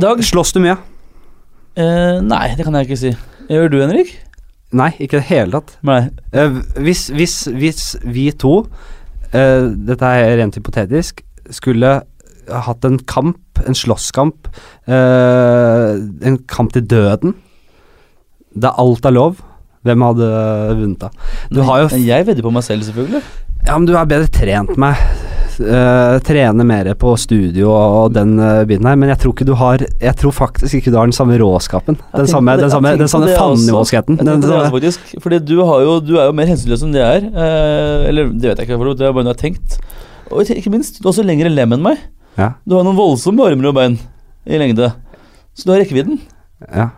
I dag Slåss du mye? eh, Nei, det kan jeg ikke si. Gjør du, Henrik? Nei, ikke i det hele tatt. Eh, hvis, hvis, hvis vi to, eh, dette er rent hypotetisk, skulle hatt en kamp, en slåsskamp, eh, en kamp til døden, der alt er lov, hvem hadde vunnet da? Du har jo Jeg vedder på meg selv, selvfølgelig. Ja, men du er bedre trent meg. Uh, trene mer på studio og, og den uh, biten her, men jeg tror ikke du har Jeg tror faktisk ikke du har den samme råskapen. Den samme, det- den samme, den samme fannivåskheten. Fordi du, har jo, du er jo mer hensynsløs enn det jeg er. Uh, eller det vet jeg ikke, det er bare noe jeg har tenkt. Og ikke minst, du har også lengre lem enn meg. ja, Du har noen voldsomme armer og bein i lengde. Så du har rekkevidden ja.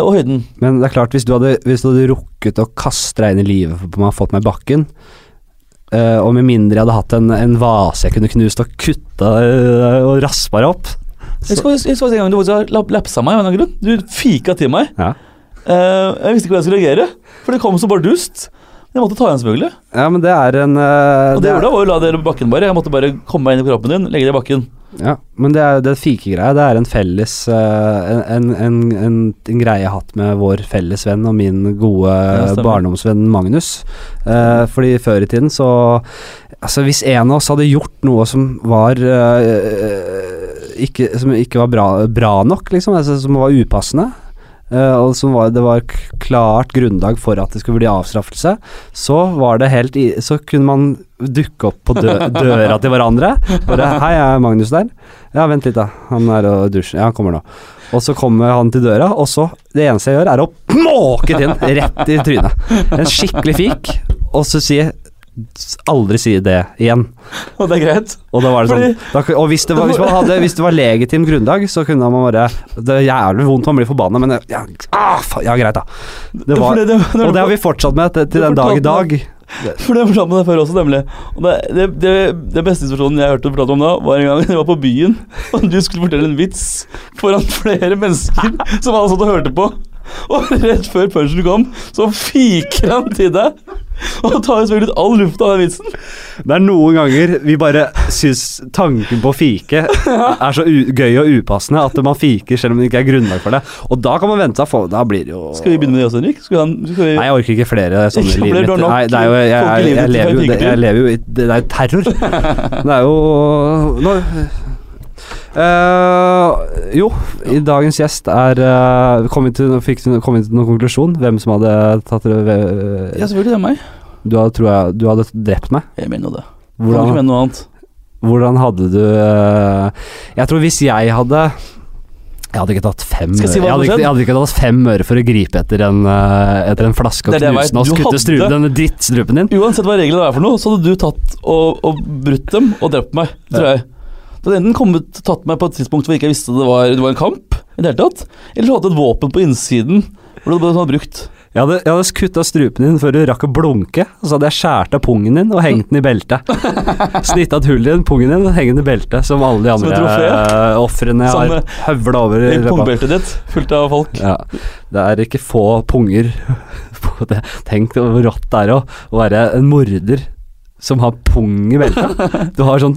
og høyden. Men det er klart, hvis du hadde, hvis du hadde rukket å kaste deg inn i livet på meg og fått meg i bakken, eh, og med mindre jeg hadde hatt en, en vase jeg kunne knust og kutta uh, og raspa det opp så jeg skal en gang du lapsa meg av en eller annen grunn. Du fika til meg. ja. Uh, jeg visste ikke hvordan jeg skulle reagere, for det kom så bardust. Jeg måtte ta igjen, selvfølgelig. ja, men det er en Og det det jeg er, var å la det i bakken bare. Jeg måtte bare komme meg inn i kroppen din, legge det i bakken. Ja, Men det er det fikegreia. Det er en felles uh, en, en, en, en greie jeg har hatt med vår felles venn og min gode Ja, barndomsvenn Magnus. Uh, fordi før i tiden så Altså, hvis en av oss hadde gjort noe som var uh, ikke, Som ikke var bra, bra nok, liksom, altså, som var upassende, og som var, det var klart grunnlag for at det skulle bli avstraffelse, så var det helt i, Så kunne man dukke opp på dø, døra til hverandre. Bare 'Hei, er Magnus der?' 'Ja, vent litt, da. Han er og dusjer.' 'Ja, han kommer nå.' Og så kommer han til døra, og så Det eneste jeg gjør, er å måke til den rett i trynet. En skikkelig fik, og så sier Aldri si det igjen. Og det er greit. Og da var det sånn da, Og hvis det var, hvis, man hadde, hvis det var legitimt grunnlag, så kunne man bare Det er jævlig vondt, man blir forbanna, men ja, ah, ja, greit, da. Det var, det, og det har vi fortsatt med til, til den dag i dag. For det fortalte meg før også, nemlig. Og det, det, det, det beste situasjonen jeg hørte du prate om da, var en gang jeg var på byen, og du skulle fortelle en vits foran flere mennesker som alle satt og hørte på. Og rett før punchen kom, så fiker han til deg og tar selvfølgelig ut all lufta av den vitsen. Det er noen ganger vi bare syns tanken på å fike er så gøy og upassende at man fiker selv om det ikke er grunnlag for det. Og da kan man vente seg Da blir det jo Skal vi begynne med det også, Henrik? Skal vi, Nei, jeg orker ikke flere sånne i livet mitt. Nei, det er jo Jeg, jeg, jeg, jeg, lever jo det, lever jo i Det er jo terror. Det er jo nå, Eh, Jo, i dagens gjest er uh, kom til, Fikk du kom til noen konklusjon? Hvem som hadde tatt det ved- Ja, selvfølgelig. Det er meg. du, hadde, tror jeg, du hadde drept meg? Jeg mener jo det. Kan ikke Hvordan, mene noe annet. hvordan hadde du uh, Jeg tror hvis jeg hadde jeg hadde ikke tatt fem jeg si jeg hadde, ikke, jeg hadde ikke tatt fem øre for å gripe etter en, etter en flaske og knuse den og skutte strupen, denne drittstrupen din. Uansett hva reglene er for noe, så hadde du tatt og, og brutt dem og drept meg, tror jeg. Du hadde enten kommet tatt meg på et tidspunkt hvor jeg ikke visste det var, det var en kamp, i det hele tatt, eller du et våpen på innsiden hvor det bare brukt. Jeg hadde, jeg hadde kutta strupen din før du rakk å blunke, så hadde jeg skjært av pungen din og hengt den i beltet. Snitta et hull i den pungen din og hengt den i beltet, som alle de andre uh, ofrene har eh, høvla over. i pungbeltet ditt, fullt av folk. Ja, det er ikke få punger på det. Tenk hvor rått det er å, være en morder som har pung i beltet. Du har sånn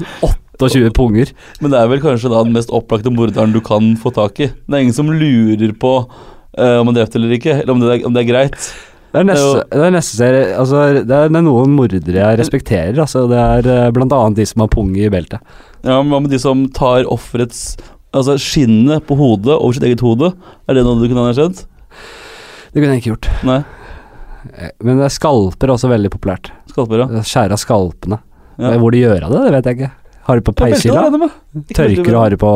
28 punger. Men det er vel kanskje da den mest opplagte morderen du kan få tak i. Det er ingen som lurer på uh, om han drepte eller ikke, eller om det er, om det er greit. Det er, neste, det, er neste altså, det, er, noen mordere jeg respekterer. Altså, det er bl.a. blant annet de som har pung i beltet. Ja, men Hva med de som tar offerets Altså skinnet på hodet over sitt eget hode? Er det noe du kunne ha skjedd? Det kunne jeg ikke gjort. Nei. Eh, Men er skalper er også veldig populært. Skalper, ja. Skjære av skalpene. Ja. Eh, Hvor de gjør av det, det vet jeg ikke. Har du på peishylla? Tørker og har du på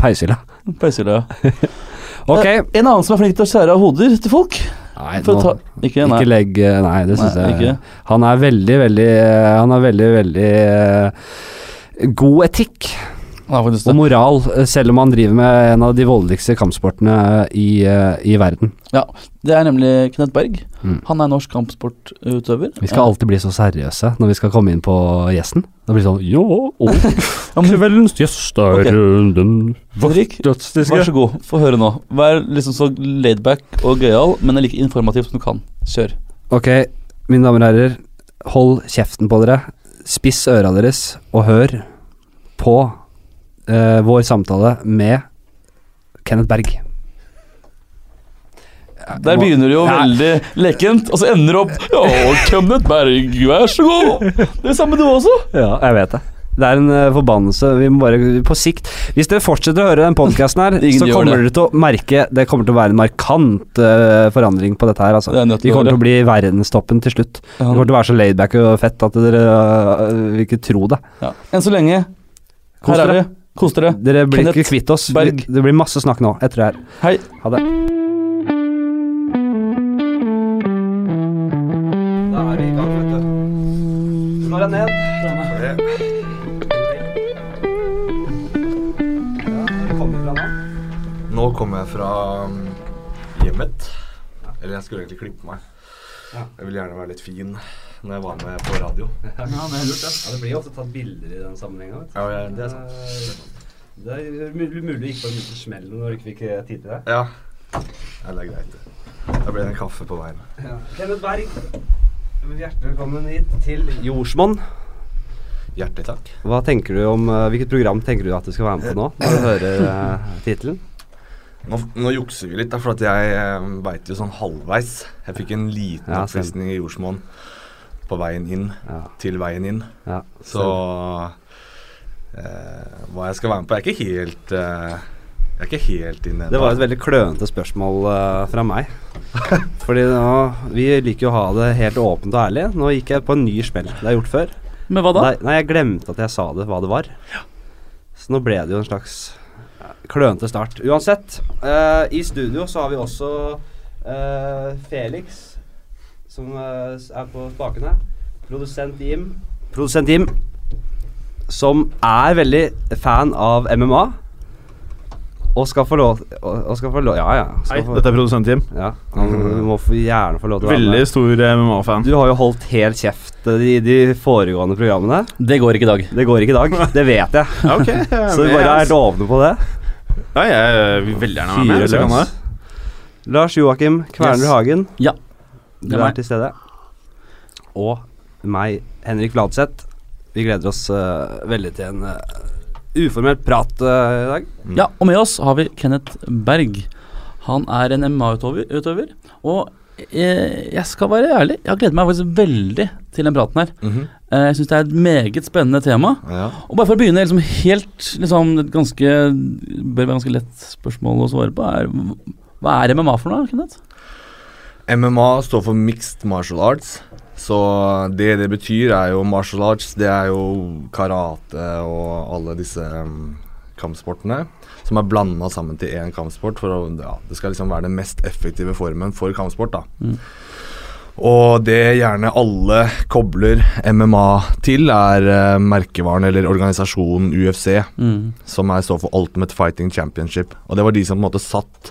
peishylla. Peishylla, ja. Ok. Eh, En annen som er flink til å skjære av hoder til folk. Nei, nå, ta, ikke, nei. ikke legg eh, Nei, det syns jeg ikke. Han er veldig, veldig Han har veldig, veldig eh, god etikk og moral, eh, selv om han driver med en av de voldeligste kampsportene i, eh, i verden. Det er nemlig Knut Berg. Mm. Han er norsk kampsportutøver. Vi skal alltid bli så seriøse når vi skal komme inn på gjesten. Det blir sånn Jo, oh, Ja, kveldens gjest er okay. eh, den Henrik, Vær så god, få høre nå. Vær liksom så laidback og gøyal, men like informativ som du kan. Kjør. Ok, mine damer og herrer, hold kjeften på dere. Spiss øra deres og hør på eh, vår samtale med Kenneth Berg. Der begynner det jo ja. veldig lekent, og så ender det opp Ja, Kenneth Berg, vær så god! Det samme du også. Ja, jeg vet det. Det er en uh, forbannelse. Vi må bare På sikt Hvis dere fortsetter å høre den podkasten her, så kommer dere til å merke Det kommer til å være en markant uh, forandring på dette her, altså. Er Vi kommer til å bli verdenstoppen til slutt. Ja. Vi kommer til å være så laidback og fett at dere uh, vil ikke tro det. Ja. Enn så lenge, Kos her er dere. Kos dere. Dere blir Kenneth ikke kvitt oss. Berg. Det blir masse snakk nå etter det her. Hei. Ha det. Da er vi i gang, vet du. Slå deg ned. Nå kommer jeg fra um, hjemmet. Eller jeg skulle egentlig klippe meg. Jeg vil gjerne være litt fin når jeg var med på radio. Ja, det blir jo ofte tatt bilder i den du. Ja, ja, det er sant. Eh, Det er mulig mulig du gikk på en liten smell når du ikke fikk eh, tid til det. Ja. ja, det er greit. Da ble det en kaffe på veien. Kenneth Berg, hjertelig velkommen hit til Jordsmonn. Hjertelig takk. Hva tenker du om, eh, Hvilket program tenker du at du skal være med på nå, når du hører uh, tittelen? Nå, nå jukser vi litt, da, for at jeg eh, veit jo sånn halvveis. Jeg fikk en liten Ja, oppvisning i jordsmonn på veien inn Ja, til veien inn. ja. Så eh, hva jeg skal være med på, er ikke helt eh, Jeg er ikke helt inne Det var et veldig klønete spørsmål eh, fra meg. Fordi nå, Vi liker jo å ha det helt åpent og ærlig. Nå gikk jeg på en ny smell. Det har jeg gjort før. Men hva da? Nei, nei, jeg glemte at jeg sa det, hva det var. Så nå ble det jo en slags ja, klønete start. Uansett, eh, i studio så har vi også eh, Felix, som eh, er på spakene. Produsent Jim. Produsent Jim, som er veldig fan av MMA. Og skal få lov og, skal få lov Ja, ja. Hei, få, dette er produsent Jim. ja han må få, gjerne få lov til å være Veldig stor eh, MMA-fan. Du har jo holdt helt kjeft eh, i de foregående programmene. Det går ikke i dag. Det går ikke i dag, det vet jeg. Ja. Så vi bare er lovende på det. Ja, jeg vil veldig gjerne være med. Hvis jeg kan det. Lars Joakim Kvernrud Yes. Hagen, Ja. Du er er til stede. Og meg, Henrik Fladseth. Vi gleder oss uh, veldig til en uh, uformelt prat uh, i dag. Ja, og med oss har vi Kenneth Berg. Han er en MMA-utøver, og jeg skal være ærlig, jeg har gledet meg faktisk veldig til den praten her. Mm -hmm. jeg syns det er et meget spennende tema. ja. Og bare for å begynne liksom helt liksom, et ganske Bør være ganske lett spørsmål å svare på. Er, hva er MMA for noe, Kenneth? MMA står for Mixed Martial Arts. Så det det betyr, er jo martial arts. Det er jo karate og alle disse um, kampsportene som er blanda sammen til én kampsport. For å, ja, det skal liksom være den mest effektive formen for kampsport. da Mm. Og det gjerne alle kobler MMA til, er uh, merkevaren eller organisasjonen UFC Mm. som er, står for Ultimate Fighting Championship. Og det var de som på en måte satt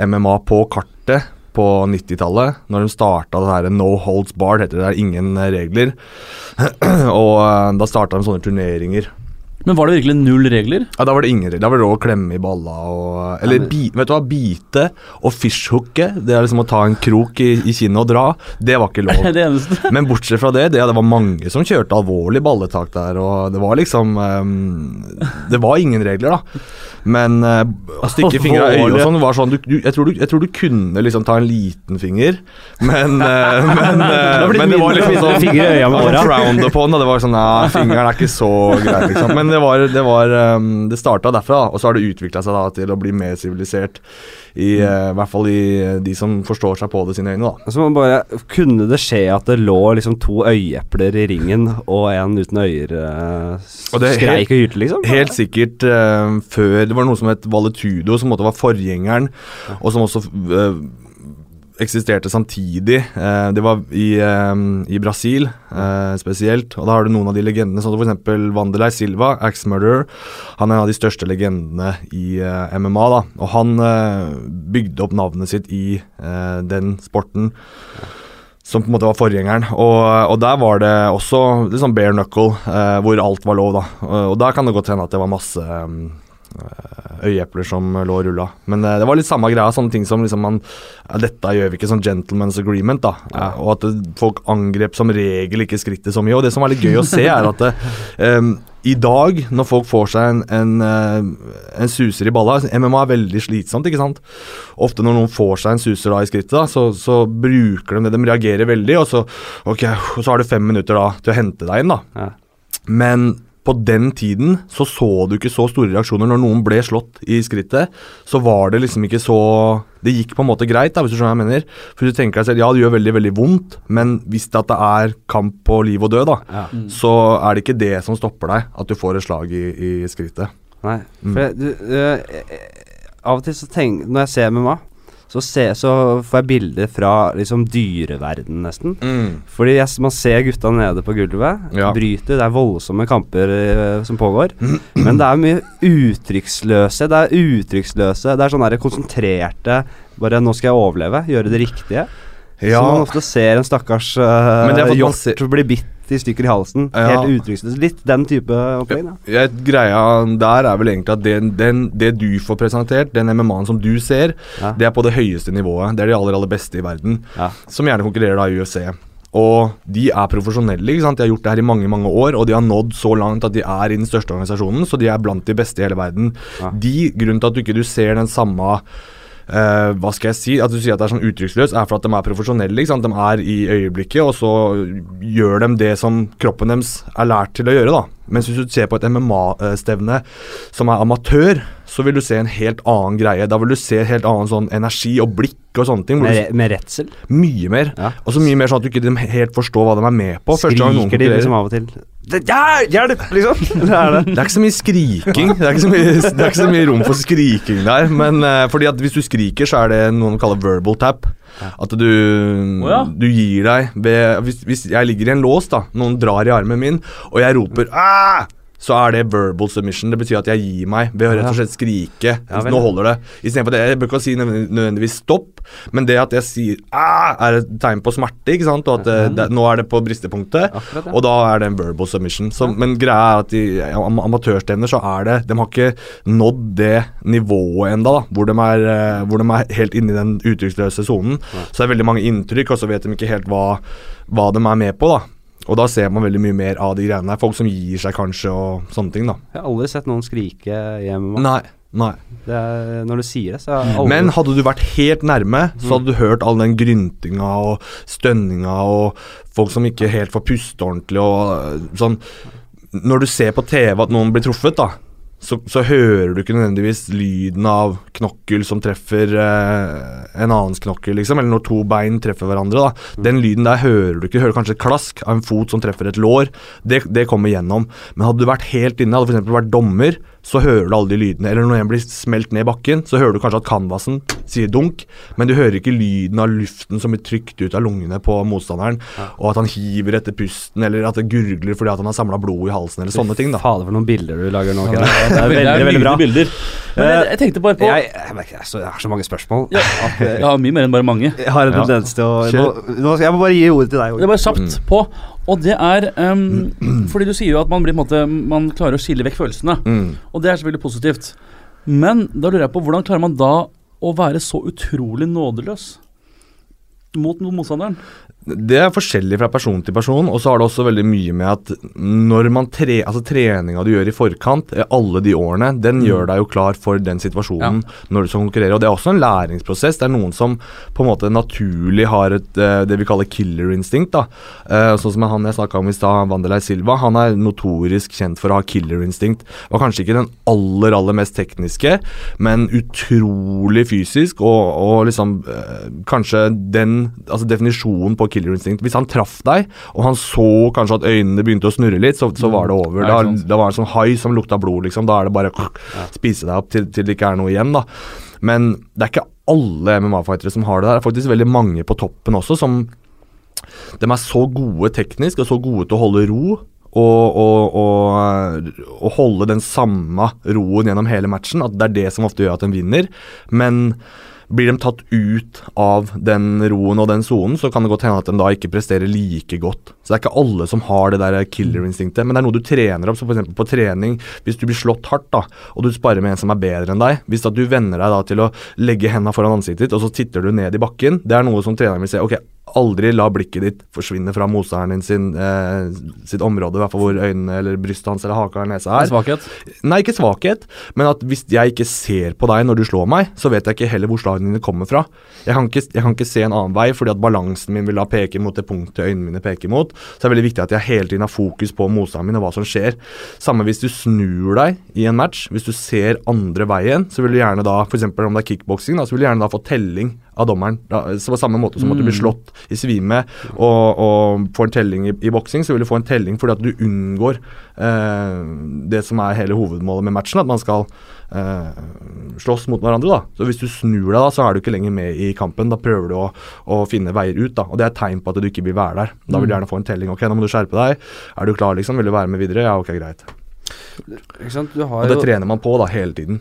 MMA på kartet på 90-tallet, når de starta det her No Holds Bar, heter det. Det er ingen regler. og eh, da starta de sånne turneringer. Men var det virkelig null regler? Ja, Da var det ingen regler. Da var det lov å klemme i balla og Eller men- bi, vet du hva, bite og fishhooke. Det er liksom å ta en krok i, i kinnet og dra. Det var ikke lov. det eneste. Men bortsett fra det, det, det var mange som kjørte alvorlig balletak der, og det var liksom um, Det var ingen regler, da. Men uh, å stikke fingra i øyet og sånn var sånn du, du, jeg, tror du, jeg tror du kunne liksom ta en liten finger, men uh, Men, uh, det, men det var liksom sånn fingre i øya med åra. frowned upon, og det var sånn Ja, fingeren er ikke så greit, liksom. Men det var Det, var, ehm, det starta derfra, og så har det utvikla seg da til å bli mer sivilisert. I, eh, I hvert fall i eh, de som forstår seg på det sine øyne, da. Så man bare, Kunne det skje at det lå liksom to øyeepler i ringen, og en uten øyer uh, Og det skreik skreik og hyrte, liksom? Helt sikkert uh, før Det var noe som het Valetudo, som måtte være forgjengeren, og som også eksisterte samtidig. Eh, det var i, eh, i Brasil eh, spesielt, og da har du noen av de legendene, sånn som f.eks. Wanderlei Silva, Axe Murderer. Han er en av de største legendene i MMA, da, og han bygde opp navnet sitt i den sporten. Som på en måte var forgjengeren. Og, og der var det også sånn bare knuckle, eh, hvor alt var lov, da. Og, og der kan det godt hende at det var masse um, øyeepler som lå og rulla. Men eh, det var litt samme greia. Sånne ting som liksom man ja, Dette gjør vi ikke sånn gentleman's agreement, da. Ja, og at folk angrep som regel ikke skrittet så mye. Og det som var litt gøy å se, er at em, i dag, når folk får seg en, en, eh, en suser i balla MMA er veldig slitsomt, ikke sant. Ofte når noen får seg en suser da i skrittet, da, så, så bruker de det. De reagerer veldig, og så, okay, og så har du fem minutter da til å hente deg inn. da. Ja. Men på den tiden så så du ikke så store reaksjoner. Når noen ble slått i skrittet, så var det liksom ikke så Det gikk på en måte greit, da, hvis du skjønner hva jeg mener. For du tenker deg selv, ja, det gjør veldig, veldig vondt, men hvis det, at det er kamp på liv og død, da, Ja. så er det ikke det som stopper deg, at du får et slag i, i skrittet. Nei, Mm. for jeg, du, øh, Av og til så tenker Når jeg ser MMA, så, se, så får jeg bilder fra liksom dyreverden, nesten. Fordi jeg, man ser gutta nede på gulvet, Ja. bryter, det er voldsomme kamper uh, som pågår. Men det er mye uttrykksløse. Det er uttrykksløse Det er sånn der konsentrerte Bare 'nå skal jeg overleve', gjøre det riktige. Ja, Så man ofte ser en stakkars man hjort bli bitt i stykker i halsen. Helt uttrykksløs. Litt den type opplegg. Ja, greia der er vel egentlig at den, den, det du får presentert, den MMA-en som du ser, Ja. det er på det høyeste nivået. Det er de aller, aller beste i verden. Ja. Som gjerne konkurrerer da i UFC. Og de er profesjonelle. ikke sant? De har gjort det her i mange mange år, og de har nådd så langt at de er i den største organisasjonen, så de er blant de beste i hele verden. De, Grunnen til at du ikke du ser den samme eh, hva skal jeg si, At du sier at det er sånn uttrykksløst, er for at de er profesjonelle. ikke sant? De er i øyeblikket, og så gjør de det som kroppen deres er lært til å gjøre. da. Mens hvis du ser på et MMA-stevne som er amatør, så vil du se en helt annen greie. Da vil du se helt annen sånn energi og blikk og sånne ting. Med, med redsel. mye mer. Ja. Og så mye mer sånn at du ikke helt forstår hva de er med på. Skriker de liksom av og til Det- Ja, hjelp! Liksom. Det er det. Det er ikke så mye skriking. Det er ikke så mye, det er ikke så mye rom for skriking der. Men uh, fordi at hvis du skriker, så er det noe de kaller verbal tap. At du, oh, ja. du gir deg ved hvis, hvis jeg ligger i en lås, da, noen drar i armen min, og jeg roper «Ah!», så er det verbal submission. Det betyr at jeg gir meg ved å rett og slett skrike. Ja. Nå holder det. Istedenfor at jeg, bør ikke si nødvendigvis stopp, men det at jeg sier «Ah!», er et tegn på smerte, ikke sant? Og at det, det, nå er det på bristepunktet. Akkurat, ja. Og da er det en verbal submission. Så, Men greia er at i am amatørstevner så er det De har ikke nådd det nivået da, hvor de er, eh, hvor de er helt inne i den uttrykksløse sonen. Så det er veldig mange inntrykk, og så vet de ikke helt hva, hva de er med på. da Og da ser man veldig mye mer av de greiene der. Folk som gir seg kanskje, og sånne ting. da Jeg har aldri sett noen skrike hjemme. Nei, nei Det er, når du sier det, så aldri Men hadde du vært helt nærme, så hadde du hørt all den gryntinga og stønninga og folk som ikke helt får puste ordentlig og øh, sånn Når du ser på TV at noen blir truffet, da, så, så hører du ikke nødvendigvis lyden av knokkel som treffer eh, en annens knokkel, liksom, eller når to bein treffer hverandre. da. Den lyden der hører du ikke. Du hører kanskje et klask av en fot som treffer et lår. Det, det kommer gjennom. Men hadde du vært helt inne, hadde f.eks. vært dommer, så hører du alle de lydene. Eller når en blir smelt ned i bakken, så hører du kanskje at canvasen sier dunk, men du hører ikke lyden av luften som blir trykt ut av lungene på motstanderen, og at han hiver etter pusten, eller at det gurgler fordi han har samla blod i halsen, eller sånne ting. da. Fader, for noen bilder du lager nå. Ja, Kenneth. det er veldig, veldig bra. bilder. Men jeg, jeg tenkte bare på Jeg, jeg, jeg, så, jeg har så mange spørsmål. ja, Jeg har mye mer enn bare mange. Jeg har en tendens til å nå, nå Jeg må bare gi ordet til deg. Det er bare kjapt på. Og det er um, Fordi du sier jo at man, blir, på en måte, man klarer å skille vekk følelsene. Mm. Og det er selvfølgelig positivt. Men da lurer jeg på hvordan klarer man da å være så utrolig nådeløs mot motstanderen? Det er forskjellig fra person til person, og så har det også veldig mye med at når man tre, altså treninga du gjør i forkant, eh, alle de årene, den gjør deg jo klar for den situasjonen når du skal konkurrere. Og det er også en læringsprosess. Det er noen som på en måte naturlig har et eh, det vi kaller killer instinct. da. Eh, sånn som han jeg snakka om i stad, Wanderlei Silva. Han er notorisk kjent for å ha killer instinct. Var kanskje ikke den aller, aller mest tekniske, men utrolig fysisk, og, og liksom kanskje den altså definisjonen på killer instinct. Hvis han traff deg, og han så kanskje at øynene begynte å snurre litt, så, så var det over. Da, da var det sånn hai som lukta blod, liksom. Da er det bare spise deg opp til, til det ikke er noe igjen, da. Men det er ikke alle MMA-fightere som har det der. Det er faktisk veldig mange på toppen også som De er så gode teknisk og så gode til å holde ro. Og, og, og, og holde den samme roen gjennom hele matchen. At det er det som ofte gjør at en vinner. Men blir de tatt ut av den roen og den sonen, så kan det godt hende at de da ikke presterer like godt. Så det er ikke alle som har det der killer-instinktet, men det er noe du trener opp. Så f.eks. på trening, hvis du blir slått hardt, da, og du sparer med en som er bedre enn deg Hvis du venner deg da til å legge hendene foran ansiktet ditt, og så titter du ned i bakken, det er noe som treneren vil se. Ok, aldri la blikket ditt forsvinne fra motstanderen din sin, eh, sitt område, i hvert fall hvor øynene eller brystet hans eller haka eller nesa er. Svakhet. Nei, ikke svakhet, men at hvis jeg ikke ser på deg når du slår meg, så vet jeg ikke heller hvor slagene dine kommer fra. Jeg kan, ikke, jeg kan ikke se en annen vei, fordi at balansen min vil da peke mot det punktet øynene mine peker mot. Så det er veldig viktig at jeg hele tiden har fokus på motstanderen min og hva som skjer. Samme hvis du snur deg i en match, hvis du ser andre veien, så vil du gjerne da, f.eks. om det er kickboksing, så vil du gjerne da få telling av dommeren. Så på samme måte som at du blir slått i svime og, og får en telling i, i boksing, så vil du få en telling fordi at du unngår eh, det som er hele hovedmålet med matchen, at man skal eh, slåss mot hverandre. da. Så Hvis du snur deg, da, så er du ikke lenger med i kampen. Da prøver du å, å finne veier ut. da, og Det er et tegn på at du ikke vil være der. Da vil du gjerne få en telling. Ok, nå må du skjerpe deg. Er du klar, liksom? Vil du være med videre? Ja, ok, greit. Du har Og det jo trener man på da, hele tiden.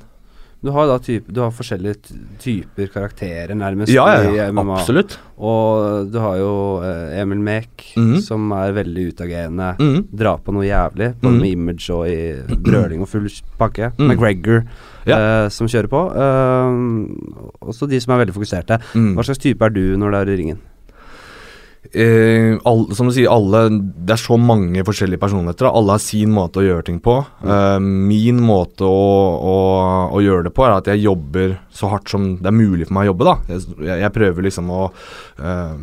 Du har da type, du har forskjellige typer karakterer, nærmest, Ja, ja, i MMA. absolutt. Og du har jo eh, Emil Mek, Mhm. som er veldig utagerende. Mhm. Drar på noe jævlig, både Mhm. med image og i brøling og full pakke. Mhm. McGregor, Ja. uh, som kjører på. Uh, også de som er veldig fokuserte. Mm. Hva slags type er du når du er i ringen? Eh, all, som du sier, alle Det er så mange forskjellige personligheter. Alle har sin måte å gjøre ting på. Eh, min måte å, å, å gjøre det på er at jeg jobber så hardt som det er mulig for meg å jobbe. da. Jeg, jeg prøver liksom å eh,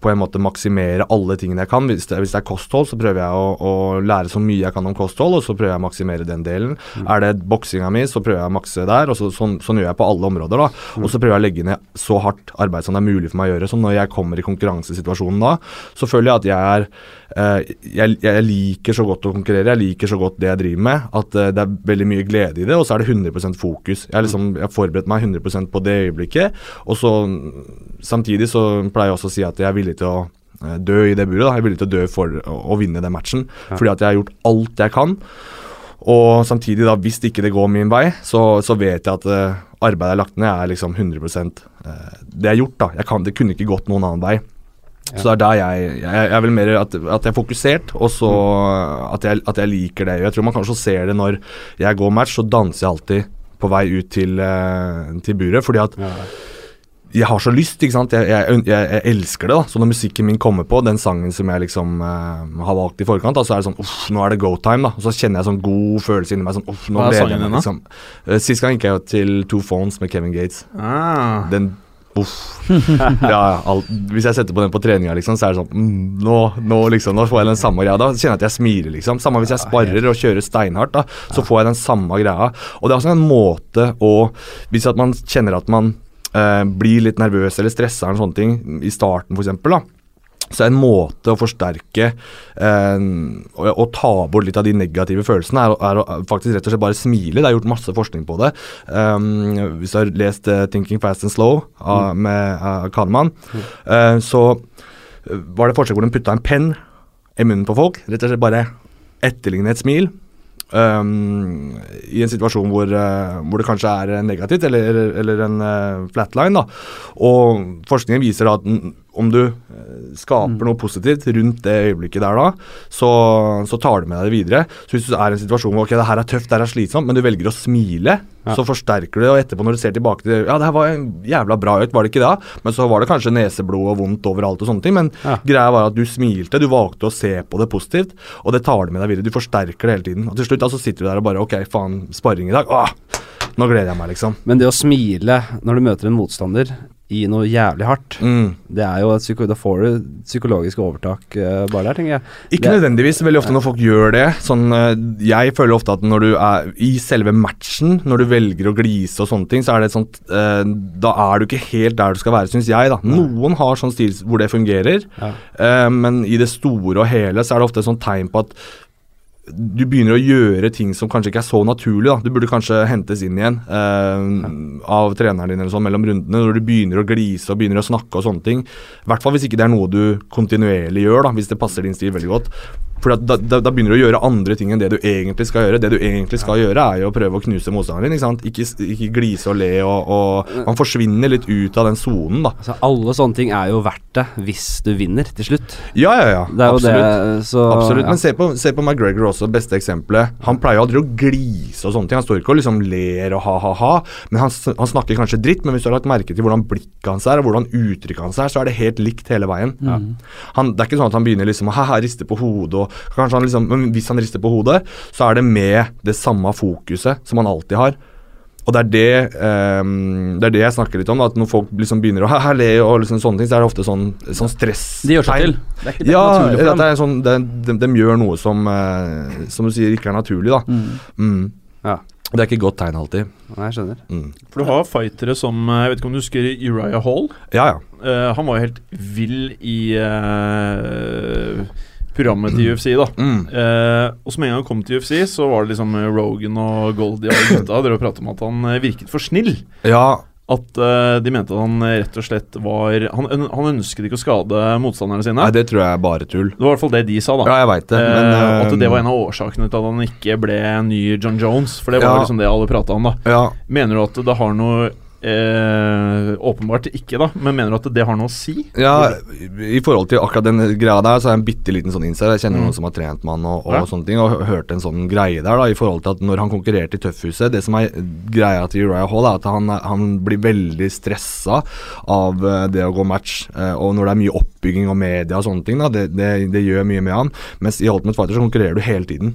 på en måte maksimere alle tingene jeg kan. Hvis det, hvis det er kosthold, så prøver jeg å, å lære så mye jeg kan om kosthold, og så prøver jeg å maksimere den delen. Er det boksinga mi, så prøver jeg å makse der, og så, sånn, sånn gjør jeg på alle områder. da. Og så prøver jeg å legge ned så hardt arbeid som det er mulig for meg å gjøre. Så når jeg kommer i konkurransesituasjonen da, så føler jeg at jeg er eh, jeg, jeg liker så godt å konkurrere, jeg liker så godt det jeg driver med, at eh, det er veldig mye glede i det, og så er det 100% fokus. Jeg har liksom, forberedt meg 100% på det øyeblikket, og så samtidig så pleier jeg også å si at jeg er villig til å eh, dø i det buret. da, Jeg er villig til å dø for å, vinne den matchen, fordi at jeg har gjort alt jeg kan. Og samtidig, da, hvis ikke det går min vei, så, så vet jeg at uh, arbeidet jeg har lagt ned, er liksom 100 uh, Det er gjort, da. Jeg kan, det kunne ikke gått noen annen vei. Så det er der jeg, jeg Jeg vel mer at, at jeg er fokusert, og så at, jeg, at jeg liker det. Jeg tror man kanskje ser det når jeg går match, så danser jeg alltid på vei ut til, uh, til buret, fordi at jeg har så lyst, ikke sant. Jeg, jeg, jeg, elsker det. da Så når musikken min kommer på, den sangen som jeg liksom eh, har valgt i forkant, da, så er det sånn uff, nå er det go time. da Og så kjenner jeg sånn god følelse inni meg. Sånn uff, nå Hva er sangen din, da? Liksom. Eh, Sist gang gikk jeg til Two Phones med Kevin Gates. Ah. Den Uff. ja, alt. hvis jeg setter på den på treninga, liksom, så er det sånn mm, nå, nå, liksom, nå får jeg den samme greia. Da kjenner jeg at jeg smiler, liksom. Samme hvis jeg sparer og kjører steinhardt, da, så får jeg den samme greia. Og det er også en måte å Hvis at man kjenner at man eh, blir litt nervøs eller stressa eller sånne ting i starten, f.eks.. Så en måte å forsterke eh, og, og ta bort litt av de negative følelsene, er, er å faktisk rett og slett bare smile. Det er gjort masse forskning på det. Um, hvis du har lest uh, 'Thinking Fast and Slow' av, med uh, Kahneman, eh, så eh, var det forsøk hvor de putta en penn i munnen på folk. Rett og slett bare etterligne et smil. Um, I en situasjon hvor, uh, hvor det kanskje er negativt, eller, eller, en uh, flatline. da Og forskningen viser at om du eh, skaper noe positivt rundt det øyeblikket der da, så, så tar du med deg det videre. Så hvis du er i en situasjon hvor ok, det her er tøft, det her er slitsomt, men du velger å smile, Ja. så forsterker du det, og etterpå når du ser tilbake til Ja, det her var en jævla bra økt, var det ikke det? Men så var det kanskje neseblod og vondt overalt og sånne ting, men Ja. greia var at du smilte, du valgte å se på det positivt, og det tar du med deg videre. Du forsterker det hele tiden. Og til slutt da så sitter du der og bare Ok, faen, sparring i dag. Åh, nå gleder jeg meg, liksom. Men det å smile når du møter en motstander i noe jævlig hardt, Mm. det er jo et psyko da får du psykologisk overtak uh, bare der, tenker jeg. Ikke Det- nødvendigvis. Veldig ofte når folk gjør det sånn, uh, Jeg føler ofte at når du er i selve matchen, når du velger å glise og sånne ting, så er det et sånt uh, Da er du ikke helt der du skal være, syns jeg. da Noen har sånn stil hvor det fungerer, Ja. men i det store og hele så er det ofte et sånt tegn på at du begynner å gjøre ting som kanskje ikke er så naturlig. da. Du burde kanskje hentes inn igjen eh, av treneren din eller sånn mellom rundene. Når du begynner å glise og begynner å snakke og sånne ting. I hvert fall hvis ikke det er noe du kontinuerlig gjør, da, hvis det passer din stil veldig godt. For da, da, da begynner du å gjøre andre ting enn det du egentlig skal gjøre. Det du egentlig skal gjøre, er jo å prøve å knuse motstanderen din. Ikke, sant? ikke, ikke glise og le og, og Man forsvinner litt ut av den sonen, da. Altså, alle sånne ting er jo verdt det hvis du vinner til slutt. Ja, ja, ja. Absolutt. det, så Absolutt, ja. men se på, se på McGregor også, beste eksempelet. Han pleier aldri å glise og sånne ting. Han står ikke og liksom ler og ha-ha-ha, men han, han snakker kanskje dritt. Men hvis du har lagt merke til hvordan blikket hans er, og hvordan uttrykket hans er, så er det helt likt hele veien. Han, det er ikke sånn at han begynner liksom å ha-ha, riste på hodet, og kanskje han liksom Men hvis han rister på hodet, så er det med det samme fokuset som han alltid har. Og det er det, um, det er det jeg snakker litt om. At når folk liksom begynner å le og liksom sånne ting, så er det ofte sånn, sånn stress. De gjør seg til. Det er ikke det Ja, naturlig for dem. det er sånn, de, de, de gjør noe som uh, Som du sier ikke er naturlig, da. Mm. Mm. Ja. Det er ikke et godt tegn alltid. Nei, Jeg skjønner. Mm. For du har fightere som eh, Jeg vet ikke om du husker Uriah Hall? Ja, ja. Uh, han var jo helt vill i eh, programmet til UFC, da. Mm. Eh, og så med en gang han kom til UFC, så var det liksom eh, Rogan og Goldie og gutta drev og pratet om at han eh, virket for snill. Ja, At eh, de mente at han eh, rett og slett var Han, han ønsket ikke å skade motstanderne sine. nei, det tror jeg er bare tull. Det var i hvert fall det de sa, da. Ja, jeg vet det, men Eh, at det var en av årsakene til at han ikke ble ny John Jones. For det var Ja. liksom det alle prata om, da. Ja, Mener du at det har noe eh, Åpenbart ikke, da, men mener du at det har noe å si? ja, i forhold til akkurat den greia der, så er jeg en bitte liten sånn insight. Jeg kjenner Mm. noen som har trent med han og, og Ja. sånne ting, og hørte en sånn greie der, da, i forhold til at når han konkurrerte i Tøffhuset Det som er greia til Uriah Hall, er at han, han blir veldig stressa av eh, det å gå match. eh, og når det er mye oppbygging og media og sånne ting, da, det, det, det gjør mye med han. Mens i Ultimate Fighter så konkurrerer du hele tiden.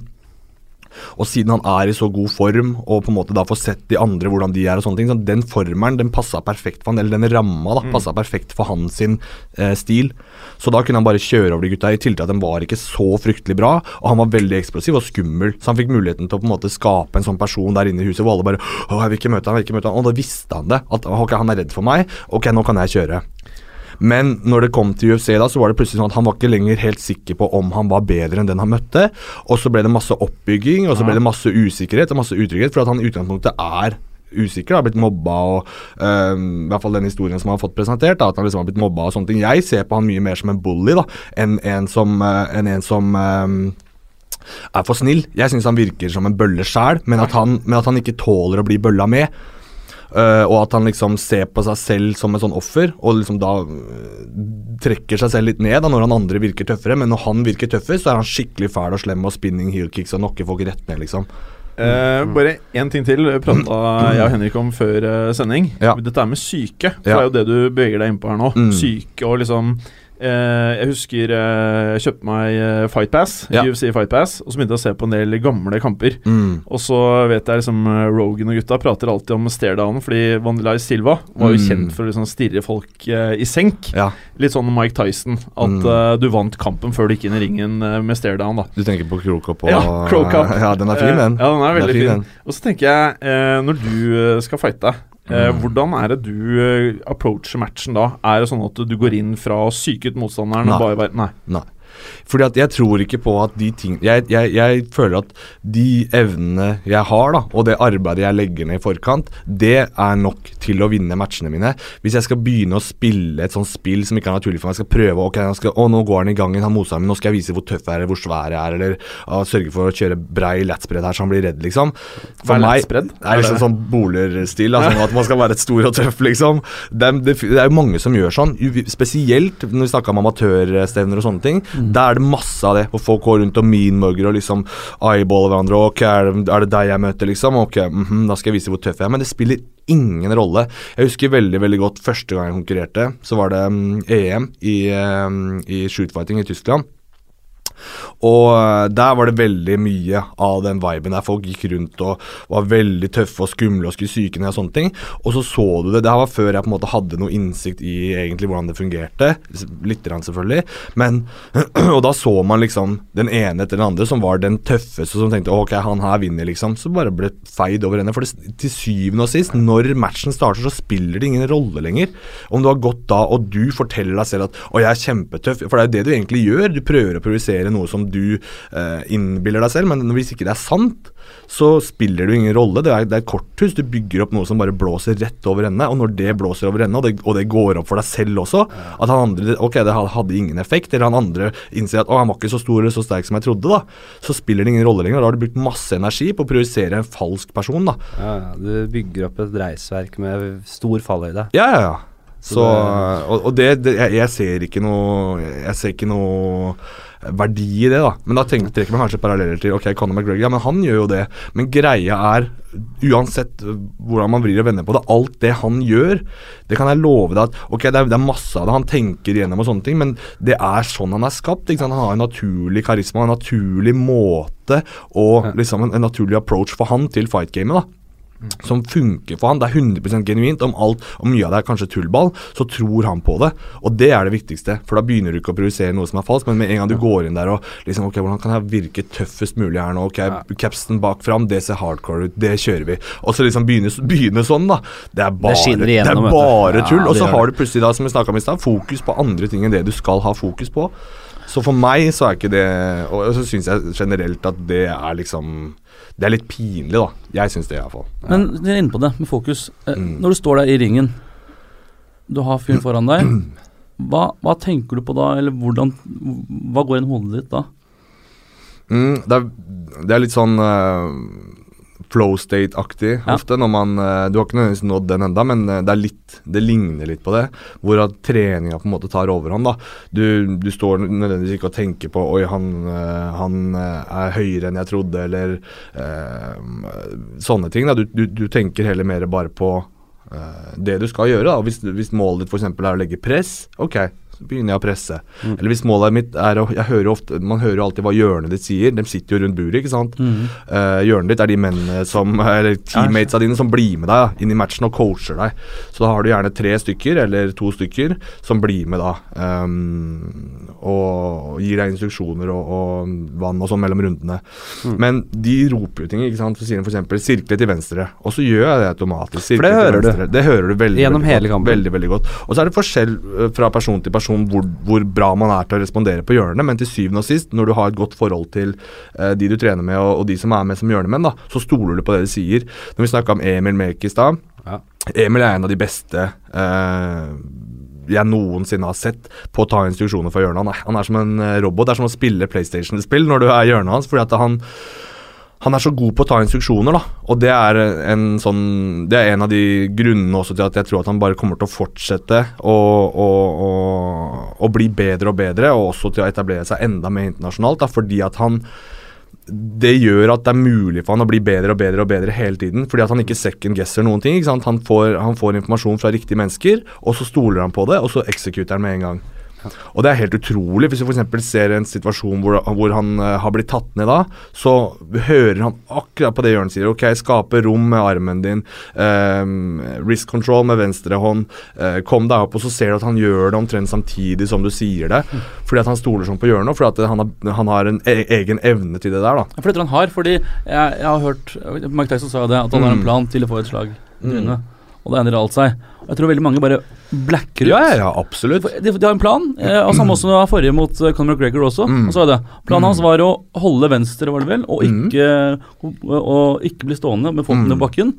Og siden han er i så god form, og på en måte da får sett de andre hvordan de er, og sånne ting, så den formelen den passa perfekt for han, eller den ramma da, Mm. perfekt for hans sin eh, stil. Så da kunne han bare kjøre over de gutta, i tillegg til at de var ikke så fryktelig bra, og han var veldig eksplosiv og skummel, så han fikk muligheten til å på en måte skape en sånn person der inne i huset hvor alle bare Å, jeg vil ikke møte han, jeg vil ikke møte han, og da visste han det. At ok, han er redd for meg, ok, nå kan jeg kjøre. Men når det kom til UFC, da, så var det plutselig sånn at han var ikke lenger helt sikker på om han var bedre enn den han møtte. Og så ble det masse oppbygging, og så ble det masse usikkerhet og masse utrygghet, for at han i utgangspunktet er usikker, har blitt mobba og øhm, I hvert fall den historien som han har fått presentert, da, at han liksom har blitt mobba og sånne ting. Jeg ser på han mye mer som en bully da, enn en som, øh, enn en som øhm, er for snill. Jeg syns han virker som en bølle sjæl, men, men at han ikke tåler å bli bølla med. Uh, og at han liksom ser på seg selv som et sånn offer, og liksom da uh, trekker seg selv litt ned da når han andre virker tøffere. Men når han virker tøffest, så er han skikkelig fæl og slem og spinning heel kicks og knocker folk rett ned, liksom. Uh, bare én ting til prata jeg og Henrik om før eh, sending. Ja. Dette er med syke. For Ja. Det er jo det du beveger deg inn på her nå. Mm. Syke og liksom eh, Jeg husker eh, jeg kjøpte meg eh, Fight Pass, Ja. UFC Fight Pass, og så begynte jeg å se på en del gamle kamper. Mm. Og så vet jeg liksom eh, Rogan og gutta prater alltid om stairdownen, fordi Vandelai Silva var jo Mm. kjent for å liksom stirre folk eh, i senk. Ja, Litt sånn Mike Tyson, at Mm. uh, du vant kampen før du gikk inn i ringen uh, med stairdown. da. du tenker på Krokop og Ja, Krokop. Ja, den er fin, den. Eh, ja, den er veldig fin. fin. Og så tenker jeg, uh, når du eh, skal fighte, eh, Mm. hvordan er det du eh, approacher matchen da? Er det sånn at du går inn fra å psyke ut motstanderen Nei. bare Nei. Nei. Fordi at jeg tror ikke på at de ting jeg, jeg, jeg føler at de evnene jeg har, da, og det arbeidet jeg legger ned i forkant, det er nok til å vinne matchene mine. Hvis jeg skal begynne å spille et sånt spill som ikke er naturlig for meg, jeg skal prøve ok, jeg skal, å, nå går han i gang, han motstanderen nå skal jeg vise hvor tøff jeg er, hvor svær jeg er, eller å, sørge for å kjøre brei latspread her så han blir redd, liksom. For meg er? Det liksom sånn bolerstil, altså, at man skal være et stor og tøff, liksom. Det det, det er jo mange som gjør sånn, spesielt når vi snakker om amatørstevner og sånne ting. Da er det masse av det, hvor folk går rundt og meanmugger og liksom eyeballer hverandre. Ok, er det, er det deg jeg møter, liksom? Ok, mhm, da skal jeg vise hvor tøff jeg er. Men det spiller ingen rolle. Jeg husker veldig veldig godt første gang jeg konkurrerte. Så var det um, EM i, um, i shootfighting i Tyskland. Og eh, der var det veldig mye av den viben der folk gikk rundt og var veldig tøffe og skumle og skulle syke ned og sånne ting. Og så så du det. Det her var før jeg på en måte hadde noe innsikt i egentlig hvordan det fungerte. Litt grann selvfølgelig. Men Og da så man liksom den ene etter den andre som var den tøffeste, som tenkte ok, han her vinner, liksom. Så bare ble feid over henne. For det, til syvende og sist, når matchen starter, så spiller det ingen rolle lenger. Om du har gått da, og du forteller deg selv at å, jeg er kjempetøff. For det er jo det du egentlig gjør. Du prøver å provosere projisere noe som du eh, innbiller deg selv, men hvis ikke det er sant, så spiller det ingen rolle. Det er, det er et korthus. Du bygger opp noe som bare blåser rett over ende, og når det blåser over ende, og det, og det går opp for deg selv også, at han andre Ok, det hadde ingen effekt, eller han andre innser at å, han var ikke så stor eller så sterk som jeg trodde, da, så spiller det ingen rolle lenger. Da har du brukt masse energi på å projisere en falsk person, da. Ja, ja, du bygger opp et reisverk med stor fallhøyde. Ja, ja, ja. Så Så, og, og det, det jeg, jeg ser ikke noe Jeg ser ikke noe verdi i det, da. Men da tenker, trekker man kanskje paralleller til Ok, Conor McGregor, ja, men han gjør jo det. Men greia er, uansett øh, hvordan man vrir og vender på det, alt det han gjør, det kan jeg love deg at Ok, det er, det er masse av det han tenker igjennom og sånne ting, men det er sånn han er skapt. Han har en naturlig karisma, en naturlig måte og liksom en, en naturlig approach for han til fightgamet, som funker for han. Det er 100% genuint. Om alt, om mye av det er kanskje tullball, så tror han på det. Og det er det viktigste, for da begynner du ikke å produsere noe som er falskt, men med en gang du går inn der og liksom Ok, hvordan kan jeg virke tøffest mulig her nå? Ok, capsen bak fram, det ser hardcore ut, det kjører vi. Og så liksom begynne, begynne sånn, da. Det er bare, det igjennom, er bare tull. Ja. Og så har du plutselig, da, som vi snakka om i stad, fokus på andre ting enn det du skal ha fokus på. Så for meg så er ikke det Og så syns jeg generelt at det er liksom Det er litt pinlig, da. Jeg syns det, iallfall. Men du er inne på det med fokus. Eh, Mm. Når du står der i ringen, du har fyren foran deg. Hva, hva tenker du på da, eller hvordan Hva går inn i hodet ditt da? Mm, det, er, det er litt sånn eh, flow state-aktig Ja. ofte. når man, eh, Du har ikke nødvendigvis nådd den enda, men eh, det er litt, det ligner litt på det. Hvor at treninga på en måte tar overhånd. da. Du, du står nødvendigvis ikke og tenker på Oi, han, eh, han er høyere enn jeg trodde, eller eh, sånne ting. da. Du, du, du tenker heller mer bare på eh, det du skal gjøre. da. Hvis, hvis målet ditt f.eks. er å legge press, ok, så begynner jeg å presse. Eller hvis målet mitt er å Jeg hører ofte Man hører jo alltid hva hjørnet ditt sier. De sitter jo rundt buret, ikke sant. Eh, hjørnet ditt er de mennene som Eller teammatesa dine som blir med deg inn i matchen og coacher deg. Så da har du gjerne tre stykker, eller to stykker, som blir med da. Um, og gir deg instruksjoner og, og vann og sånn mellom rundene. Men de roper jo ting, ikke sant. For sier de f.eks. 'sirkle til venstre', og så gjør jeg det automatisk. Sirkle til hører du. venstre. Det hører du veldig, Gjennom veldig hele godt. kampen. Veldig, veldig godt. Og så er det forskjell eh, fra person til person hvor, hvor bra man er til å respondere på hjørnet, men til syvende og sist, når du har et godt forhold til eh, de du trener med, og, og de som er med som hjørnemenn, da, så stoler du på det de sier. Når vi snakka om Emil Mek i stad Ja. Emil er en av de beste eh, jeg noensinne har sett på å ta instruksjoner fra hjørnet. Han er, han er som en eh, robot. Det er som å spille PlayStation-spill når du er i hjørnet hans. fordi at han han er så god på å ta instruksjoner, da. Og det er en sånn Det er en av de grunnene også til at jeg tror at han bare kommer til å fortsette å, å, å, å bli bedre og bedre, og også til å etablere seg enda mer internasjonalt, da, fordi at han det gjør at det er mulig for han å bli bedre og bedre og bedre hele tiden. Fordi at han ikke second guesser noen ting. Han får, han får informasjon fra riktige mennesker, og så stoler han på det, og så executer han med en gang. Og det er helt utrolig. Hvis du f.eks. ser en situasjon hvor, hvor han uh, har blitt tatt ned da, så hører han akkurat på det Jørn sier. Ok, skape rom med armen din. Um, risk control med venstre hånd. Uh, kom deg opp, og så ser du at han gjør det omtrent samtidig som du sier det. Fordi at han stoler sånn på Jørn, og fordi at han har, han har en e egen evne til det der. da. For det tror han har, fordi jeg, jeg har hørt Mike Tyson sa det, at han har en Mm. plan til å få et slag Mm. Og det endrer alt seg. Og jeg tror veldig mange bare blacker ut. Ja, ja, absolutt. De, de har en plan, eh, og samme også var forrige mot eh, Conor McGregor også. Mm. Og så er det. Planen hans var å holde venstre, var det vel, og Mm. ikke, og, og ikke bli stående med foten Mm. i bakken.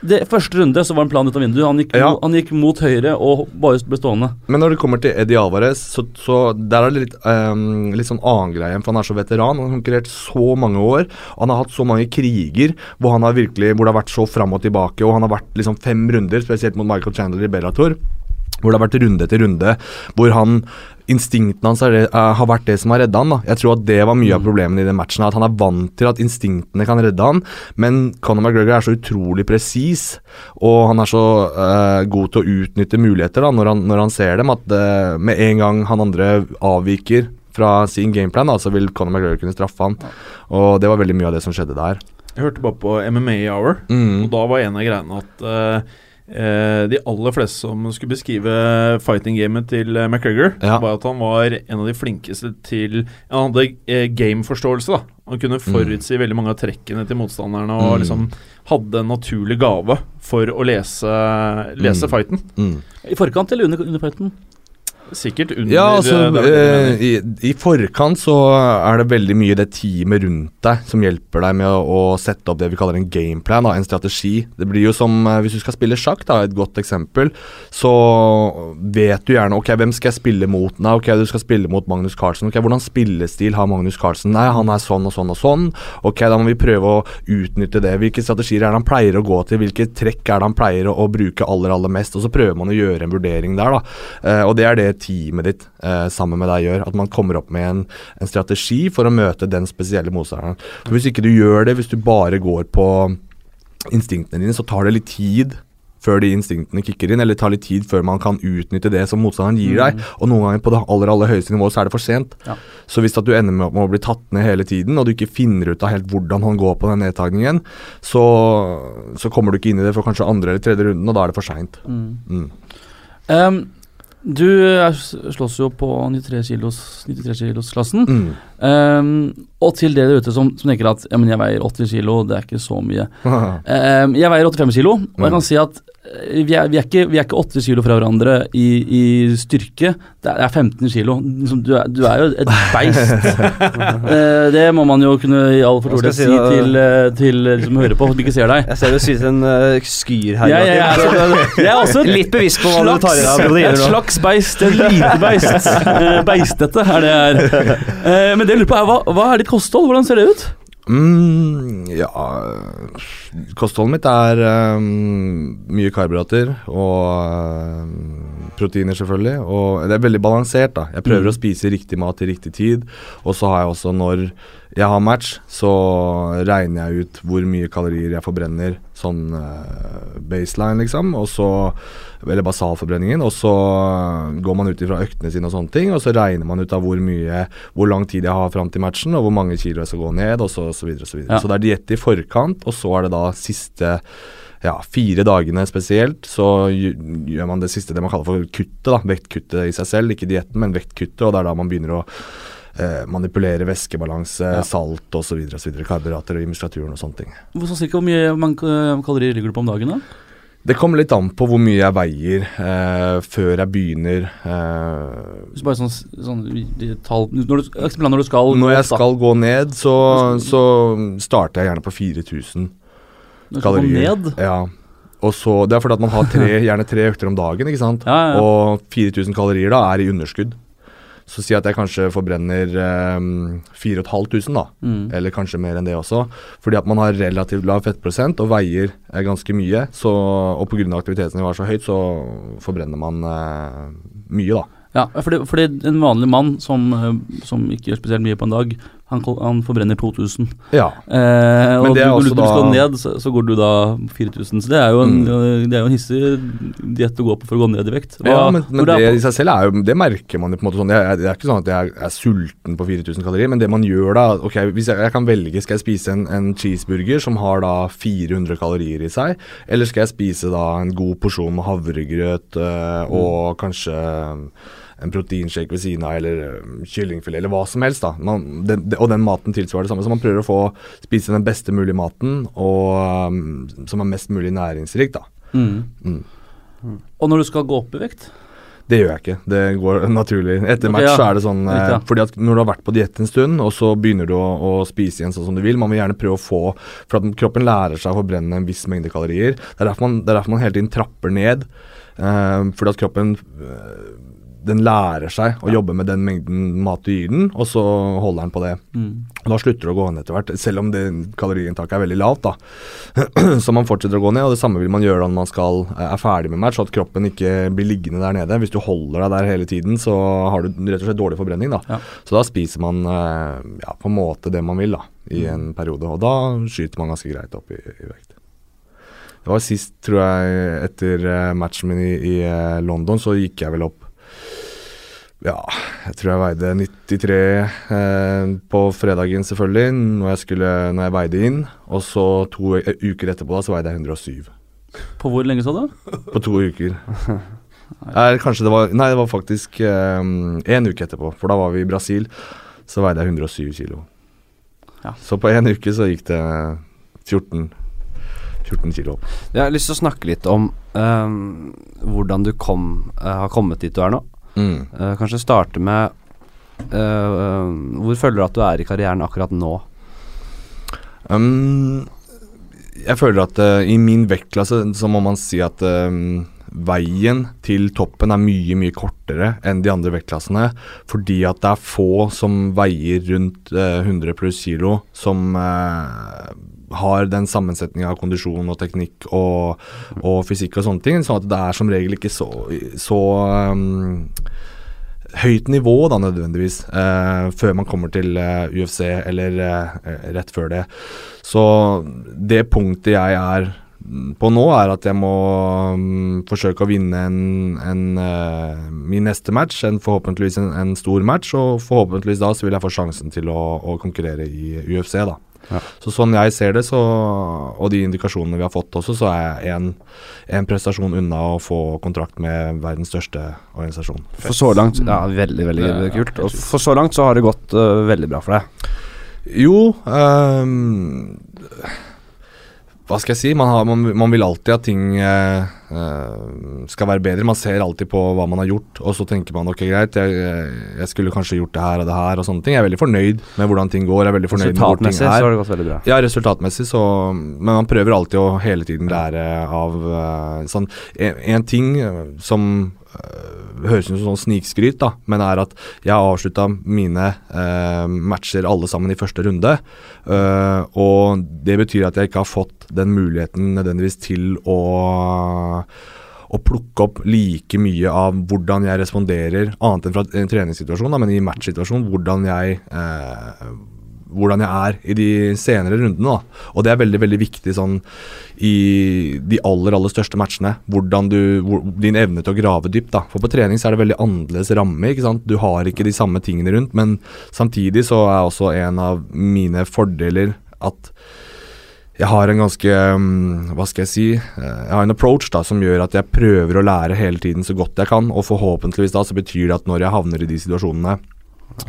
Det Første runde så var en plan ut av vinduet. Han gikk, Ja. han gikk mot høyre og bare ble stående. Men når det kommer til Eddie Alvarez, så, så der er det litt, um, litt sånn annen greie. For han er så veteran. Han har konkurrert så mange år. Han har hatt så mange kriger hvor han har virkelig Hvor det har vært så fram og tilbake. Og han har vært liksom fem runder, spesielt mot Michael Chandler i Bellator. Hvor det har vært runde etter runde hvor han instinktene hans det, uh, har vært det som har redda han. da. Jeg tror at det var mye av problemene i den matchen. At han er vant til at instinktene kan redde han, men Conor McGregor er så utrolig presis, og han er så uh, god til å utnytte muligheter da, når han, når han ser dem, at uh, med en gang han andre avviker fra sin gameplan, da, så vil Conor McGregor kunne straffe han. Og det var veldig mye av det som skjedde der. Jeg hørte bare på MMA Hour, Mm. og da var en av greiene at de aller fleste som skulle beskrive fighting-gamet til eh, McGregor, Ja. var at han var en av de flinkeste til Han hadde eh, gameforståelse, da. Han kunne forutsi veldig mange av trekkene til motstanderne og Mm. liksom hadde en naturlig gave for å lese, lese Mm. fighten. Mm. I forkant eller under, under fighten? Sikkert under Ja, altså eh, det er det eh, i, I forkant så er det veldig mye det teamet rundt deg som hjelper deg med å, å sette opp det vi kaller en gameplan, da, en strategi. Det blir jo som eh, hvis du skal spille sjakk, da, et godt eksempel, så vet du gjerne ok, hvem skal jeg spille mot? Nei, ok, du skal spille mot Magnus Carlsen. Ok, Hvordan spillestil har Magnus Carlsen? Nei, han er sånn og sånn og sånn. Ok, da må vi prøve å utnytte det. Hvilke strategier er det han pleier å gå til? Hvilke trekk er det han pleier å, å bruke aller, aller mest? Og så prøver man å gjøre en vurdering der, da. Eh, og det er det teamet ditt eh, sammen med deg gjør. At man kommer opp med en, en strategi for å møte den spesielle motstanderen. For Hvis ikke du gjør det, hvis du bare går på instinktene dine, så tar det litt tid før de instinktene kicker inn, eller tar litt tid før man kan utnytte det som motstanderen gir deg. Og noen ganger på det aller aller høyeste nivået så er det for sent. Ja. Så hvis at du ender med, å bli tatt ned hele tiden, og du ikke finner ut av helt hvordan han går på den nedtagningen, så, så kommer du ikke inn i det for kanskje andre eller tredje runden, og da er det for seint. Mm. Em, du er, slåss jo på 93 kilos, 93 kilos klassen. Mm. Um, og til dere der ute som, som tenker at ja, men jeg veier 80 kilo, det er ikke så mye. um, jeg veier 85 kilo, og jeg Mm. kan si at eh, vi er, vi er, ikke, vi er ikke 8 kilo fra hverandre i, i styrke. Det er 15 kilo. Liksom, Du er, du er jo et beist. Eh, det må man jo kunne i all fortrolighet si si til, eh, til de som hører på, som ikke ser deg. Jeg ser du synes en uh, skyr her. Jeg, ja, ja, altså, jeg, er også Litt bevisst på hva du tar i deg av et proteiner slags beist. Et lite beist. Eh, Beistete er det jeg er. Eh, men det jeg lurer på er, hva, hva er ditt kosthold? Hvordan ser det ut? Mm, ja Kostholdet mitt er um, mye karbohydrater og um, proteiner, selvfølgelig. Og det er veldig balansert. da Jeg prøver Mm. å spise riktig mat til riktig tid. Og så har jeg også, når jeg har match, så regner jeg ut hvor mye kalorier jeg forbrenner. Sånn uh, baseline, liksom. Og så Eller basalforbrenningen. Og så går man ut ifra øktene sine og sånne ting. Og så regner man ut av hvor mye Hvor lang tid jeg har fram til matchen, og hvor mange kilo jeg skal gå ned, og så, så videre. Så, videre. Ja. så det er diett i forkant, og så er det da siste ja, fire dagene spesielt, så gjør man det siste det man kaller for kuttet. da, Vektkuttet i seg selv, ikke dietten, men vektkuttet. Og det er da man begynner å eh, manipulere væskebalanse, Ja. salt osv. Karbohydrater i muskulaturen og sånne ting. Hvor, så cirka hvor mye eh, kalorier ligger du på om dagen? da? Det kommer litt an på hvor mye jeg veier eh, før jeg begynner. Eh, så bare sånn, sånn tall når du, når du skal når jeg skal gå ned, så, så starter jeg gjerne på 4000 Når du skal gå kalorier. ned? Ja. Og så, det er fordi at man har tre, gjerne tre økter om dagen, ikke sant. Ja, ja, ja. Og 4000 kalorier da er i underskudd. Så si at jeg kanskje forbrenner eh, 4500, da. Mm. Eller kanskje mer enn det også. Fordi at man har relativt lav fettprosent og veier eh, ganske mye. Så, og pga. aktivitetsnivået er så høyt, så forbrenner man eh, mye, da. Ja, fordi, fordi en vanlig mann som, eh, som ikke gjør spesielt mye på en dag, han, han forbrenner 2000. Ja. Eh, og er du, når du skal da- ned, så, så går du da 4000. Så det er jo en, Mm. det er jo en hissig diett å gå på for å gå ned i vekt. Hva- ja, men, men det er- i seg selv er jo Det merker man jo på en måte sånn. Er, det er ikke sånn at jeg er sulten på 4000 kalorier, men det man gjør da Ok, hvis jeg, jeg kan velge, skal jeg spise en, en cheeseburger som har da 400 kalorier i seg, eller skal jeg spise da en god porsjon med havregrøt øh, og kanskje øh, en proteinshake ved siden av, eller øh, kyllingfilet, eller hva som helst. da man, det, det- Og den maten tilsvarer det samme. Så man prøver å få spise den beste mulige maten, og um, som er mest mulig næringsrik. da Mm. Mm. Og når du skal gå opp i vekt Det gjør jeg ikke. Det går naturlig. Etter okay, match ja. så er det sånn Riktig, eh, ja. Fordi at når du har vært på diett en stund, og så begynner du å, å spise igjen sånn som du vil Man vil gjerne prøve å få For at kroppen lærer seg å forbrenne en viss mengde kalorier. Det er derfor man, det er derfor man hele tiden trapper ned. Eh, fordi at kroppen eh, Den lærer seg å jobbe med den mengden mat du gir den, og så holder den på det. mm. Og Da slutter det å gå ned etter hvert, selv om det kaloriinntaket er veldig lavt. da. Så man fortsetter å gå ned, og det samme vil man gjøre når man skal, eh, er ferdig med match, så at kroppen ikke blir liggende der nede. Hvis du holder deg der hele tiden, så har du rett og slett dårlig forbrenning. da. Ja. Så da spiser man eh, ja, på en måte det man vil da, i en periode, og da skyter man ganske greit opp i, i vekt. Det var sist, tror jeg, etter eh, matchen min i, i London, så gikk jeg vel opp ja, jeg tror jeg veide 93 eh, på fredagen, selvfølgelig, når jeg, skulle, når jeg veide inn. Og så to eh, uker etterpå da, så veide jeg 107. På hvor lenge, så da? På to uker. Eller kanskje det var Nei, det var faktisk én uke etterpå, for da var vi i Brasil. Så veide jeg 107 kilo. Ja. Så på én uke så gikk det 14, 14 kilo opp. Jeg har lyst til å snakke litt om ehm, hvordan du kom, eh, har kommet dit du er nå. Mm. Uh, kanskje starte med uh, Hvor føler du at du er i karrieren akkurat nå? Um, jeg føler at uh, i min vektklasse så må man si at um, veien til toppen er mye, mye kortere enn de andre vektklassene. Fordi at det er få som veier rundt eh, 100 pluss kilo, som har den sammensetninga av kondisjon og teknikk og, og fysikk og sånne ting. Sånn at det er som regel ikke så, så um, høyt nivå da nødvendigvis uh, før man kommer til uh, UFC eller uh, rett før det. Så det punktet jeg er på nå, er at jeg må um, forsøke å vinne en, en, eh, min neste match, en forhåpentligvis en, en stor match, og forhåpentligvis da så vil jeg få sjansen til å, å konkurrere i UFC, da. Ja. Så sånn jeg ser det, så, og de indikasjonene vi har fått også, så er jeg en, en prestasjon unna å få kontrakt med verdens største organisasjon. For så langt Ja, veldig, veldig Det kult. Og for så langt så har det gått uh, veldig bra for deg. Jo ehm, Hva skal jeg si? Man, har, man, man vil alltid at ting eh, eh, skal være bedre. Man ser alltid på hva man har gjort, og så tenker man ok, greit, jeg, jeg skulle kanskje gjort det her og det her og sånne ting. Jeg er veldig fornøyd med hvordan ting går. Jeg er veldig fornøyd med hvor ting så har det gått veldig bra. Ja, resultatmessig, så Men man prøver alltid å hele tiden lære av eh, sånn En, en ting eh, som eh, høres ut som sånn snikskryt, da, men er at jeg avslutta mine eh, matcher alle sammen i første runde. eh, og det betyr at jeg ikke har fått den muligheten nødvendigvis til å å plukke opp like mye av hvordan jeg responderer, annet enn fra en treningssituasjon, da, men i matchsituasjon, hvordan jeg eh, hvordan jeg er i de senere rundene. da. Og det er veldig veldig viktig sånn i de aller aller største matchene. Hvordan du, hvor, Din evne til å grave dypt. da. For på trening så er det veldig annerledes ramme. ikke sant? Du har ikke de samme tingene rundt, men samtidig så er også en av mine fordeler at jeg har en ganske mm, Hva skal jeg si eh, Jeg har en approach da som gjør at jeg prøver å lære hele tiden så godt jeg kan. Og forhåpentligvis da så betyr det at når jeg havner i de situasjonene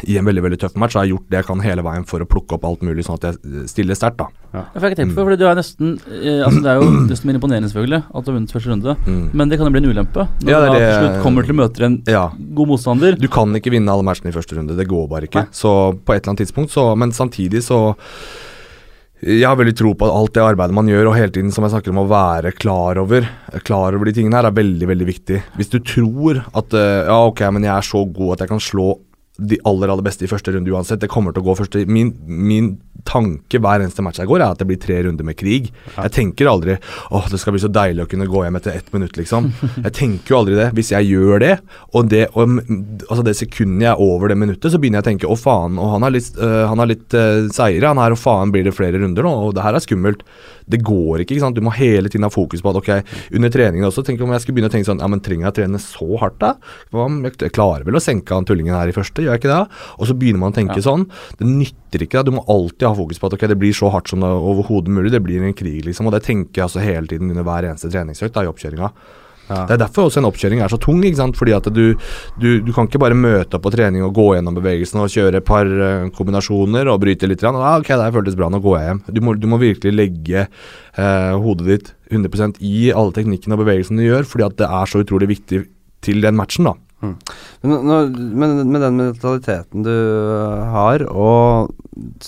i en veldig veldig tøff match, så har jeg gjort det jeg kan hele veien for å plukke opp alt mulig, sånn at jeg stiller sterkt. da. Jeg tenkt på, fordi du er nesten eh, Altså Det er jo desto mer imponerende selvfølgelig at du har vunnet første runde, Mm. men det kan jo bli en ulempe når Ja, du til slutt kommer til å møte en Ja, god motstander. Du kan ikke vinne alle matchene i første runde, det går bare ikke. Nei. Så på et eller annet tidspunkt, så Men samtidig så jeg har veldig tro på at alt det arbeidet man gjør, og hele tiden som jeg snakker om å være klar over Klar over de tingene her, er veldig veldig viktig. Hvis du tror at eh, ja, ok, men jeg er så god at jeg kan slå de aller aller beste i første runde uansett. Det kommer til å gå første Min, min tanke hver eneste match jeg går, er at det blir tre runder med krig. Jeg tenker aldri åh, det skal bli så deilig å kunne gå hjem etter ett minutt, liksom. Jeg tenker jo aldri det. Hvis jeg gjør det, og det, og, mm, altså det sekundet jeg er over det minuttet, så begynner jeg å tenke å faen, og han er litt, øh, han er litt øh, seire, han her, og faen blir det flere runder nå, og det her er skummelt. Det går ikke, ikke sant. Du må hele tiden ha fokus på at ok, under treningen også, tenk om jeg skulle begynne å tenke sånn, ja, men trenger jeg å trene så hardt da? Jeg klarer vel å senke han tullingen her i første, jeg ikke det? Og så begynner man å tenke Ja. sånn. Det nytter ikke. Du må alltid ha fokus på at ok, det blir så hardt som det overhodet mulig. Det blir en krig, liksom. Og det tenker jeg altså hele tiden under hver eneste treningsøkt da, i oppkjøringa. Ja. Det er derfor også en oppkjøring er så tung. ikke sant? Fordi at du, du, du kan ikke bare møte opp på trening og gå gjennom bevegelsene og kjøre et par eh, kombinasjoner og bryte litt. Og, Ah, ok, det føltes bra, nå går jeg hjem. Du må, du må virkelig legge eh, hodet ditt 100 i alle teknikkene og bevegelsene du gjør, fordi at det er så utrolig viktig til den matchen. da. Men, nå- men med den mentaliteten du øh, har, og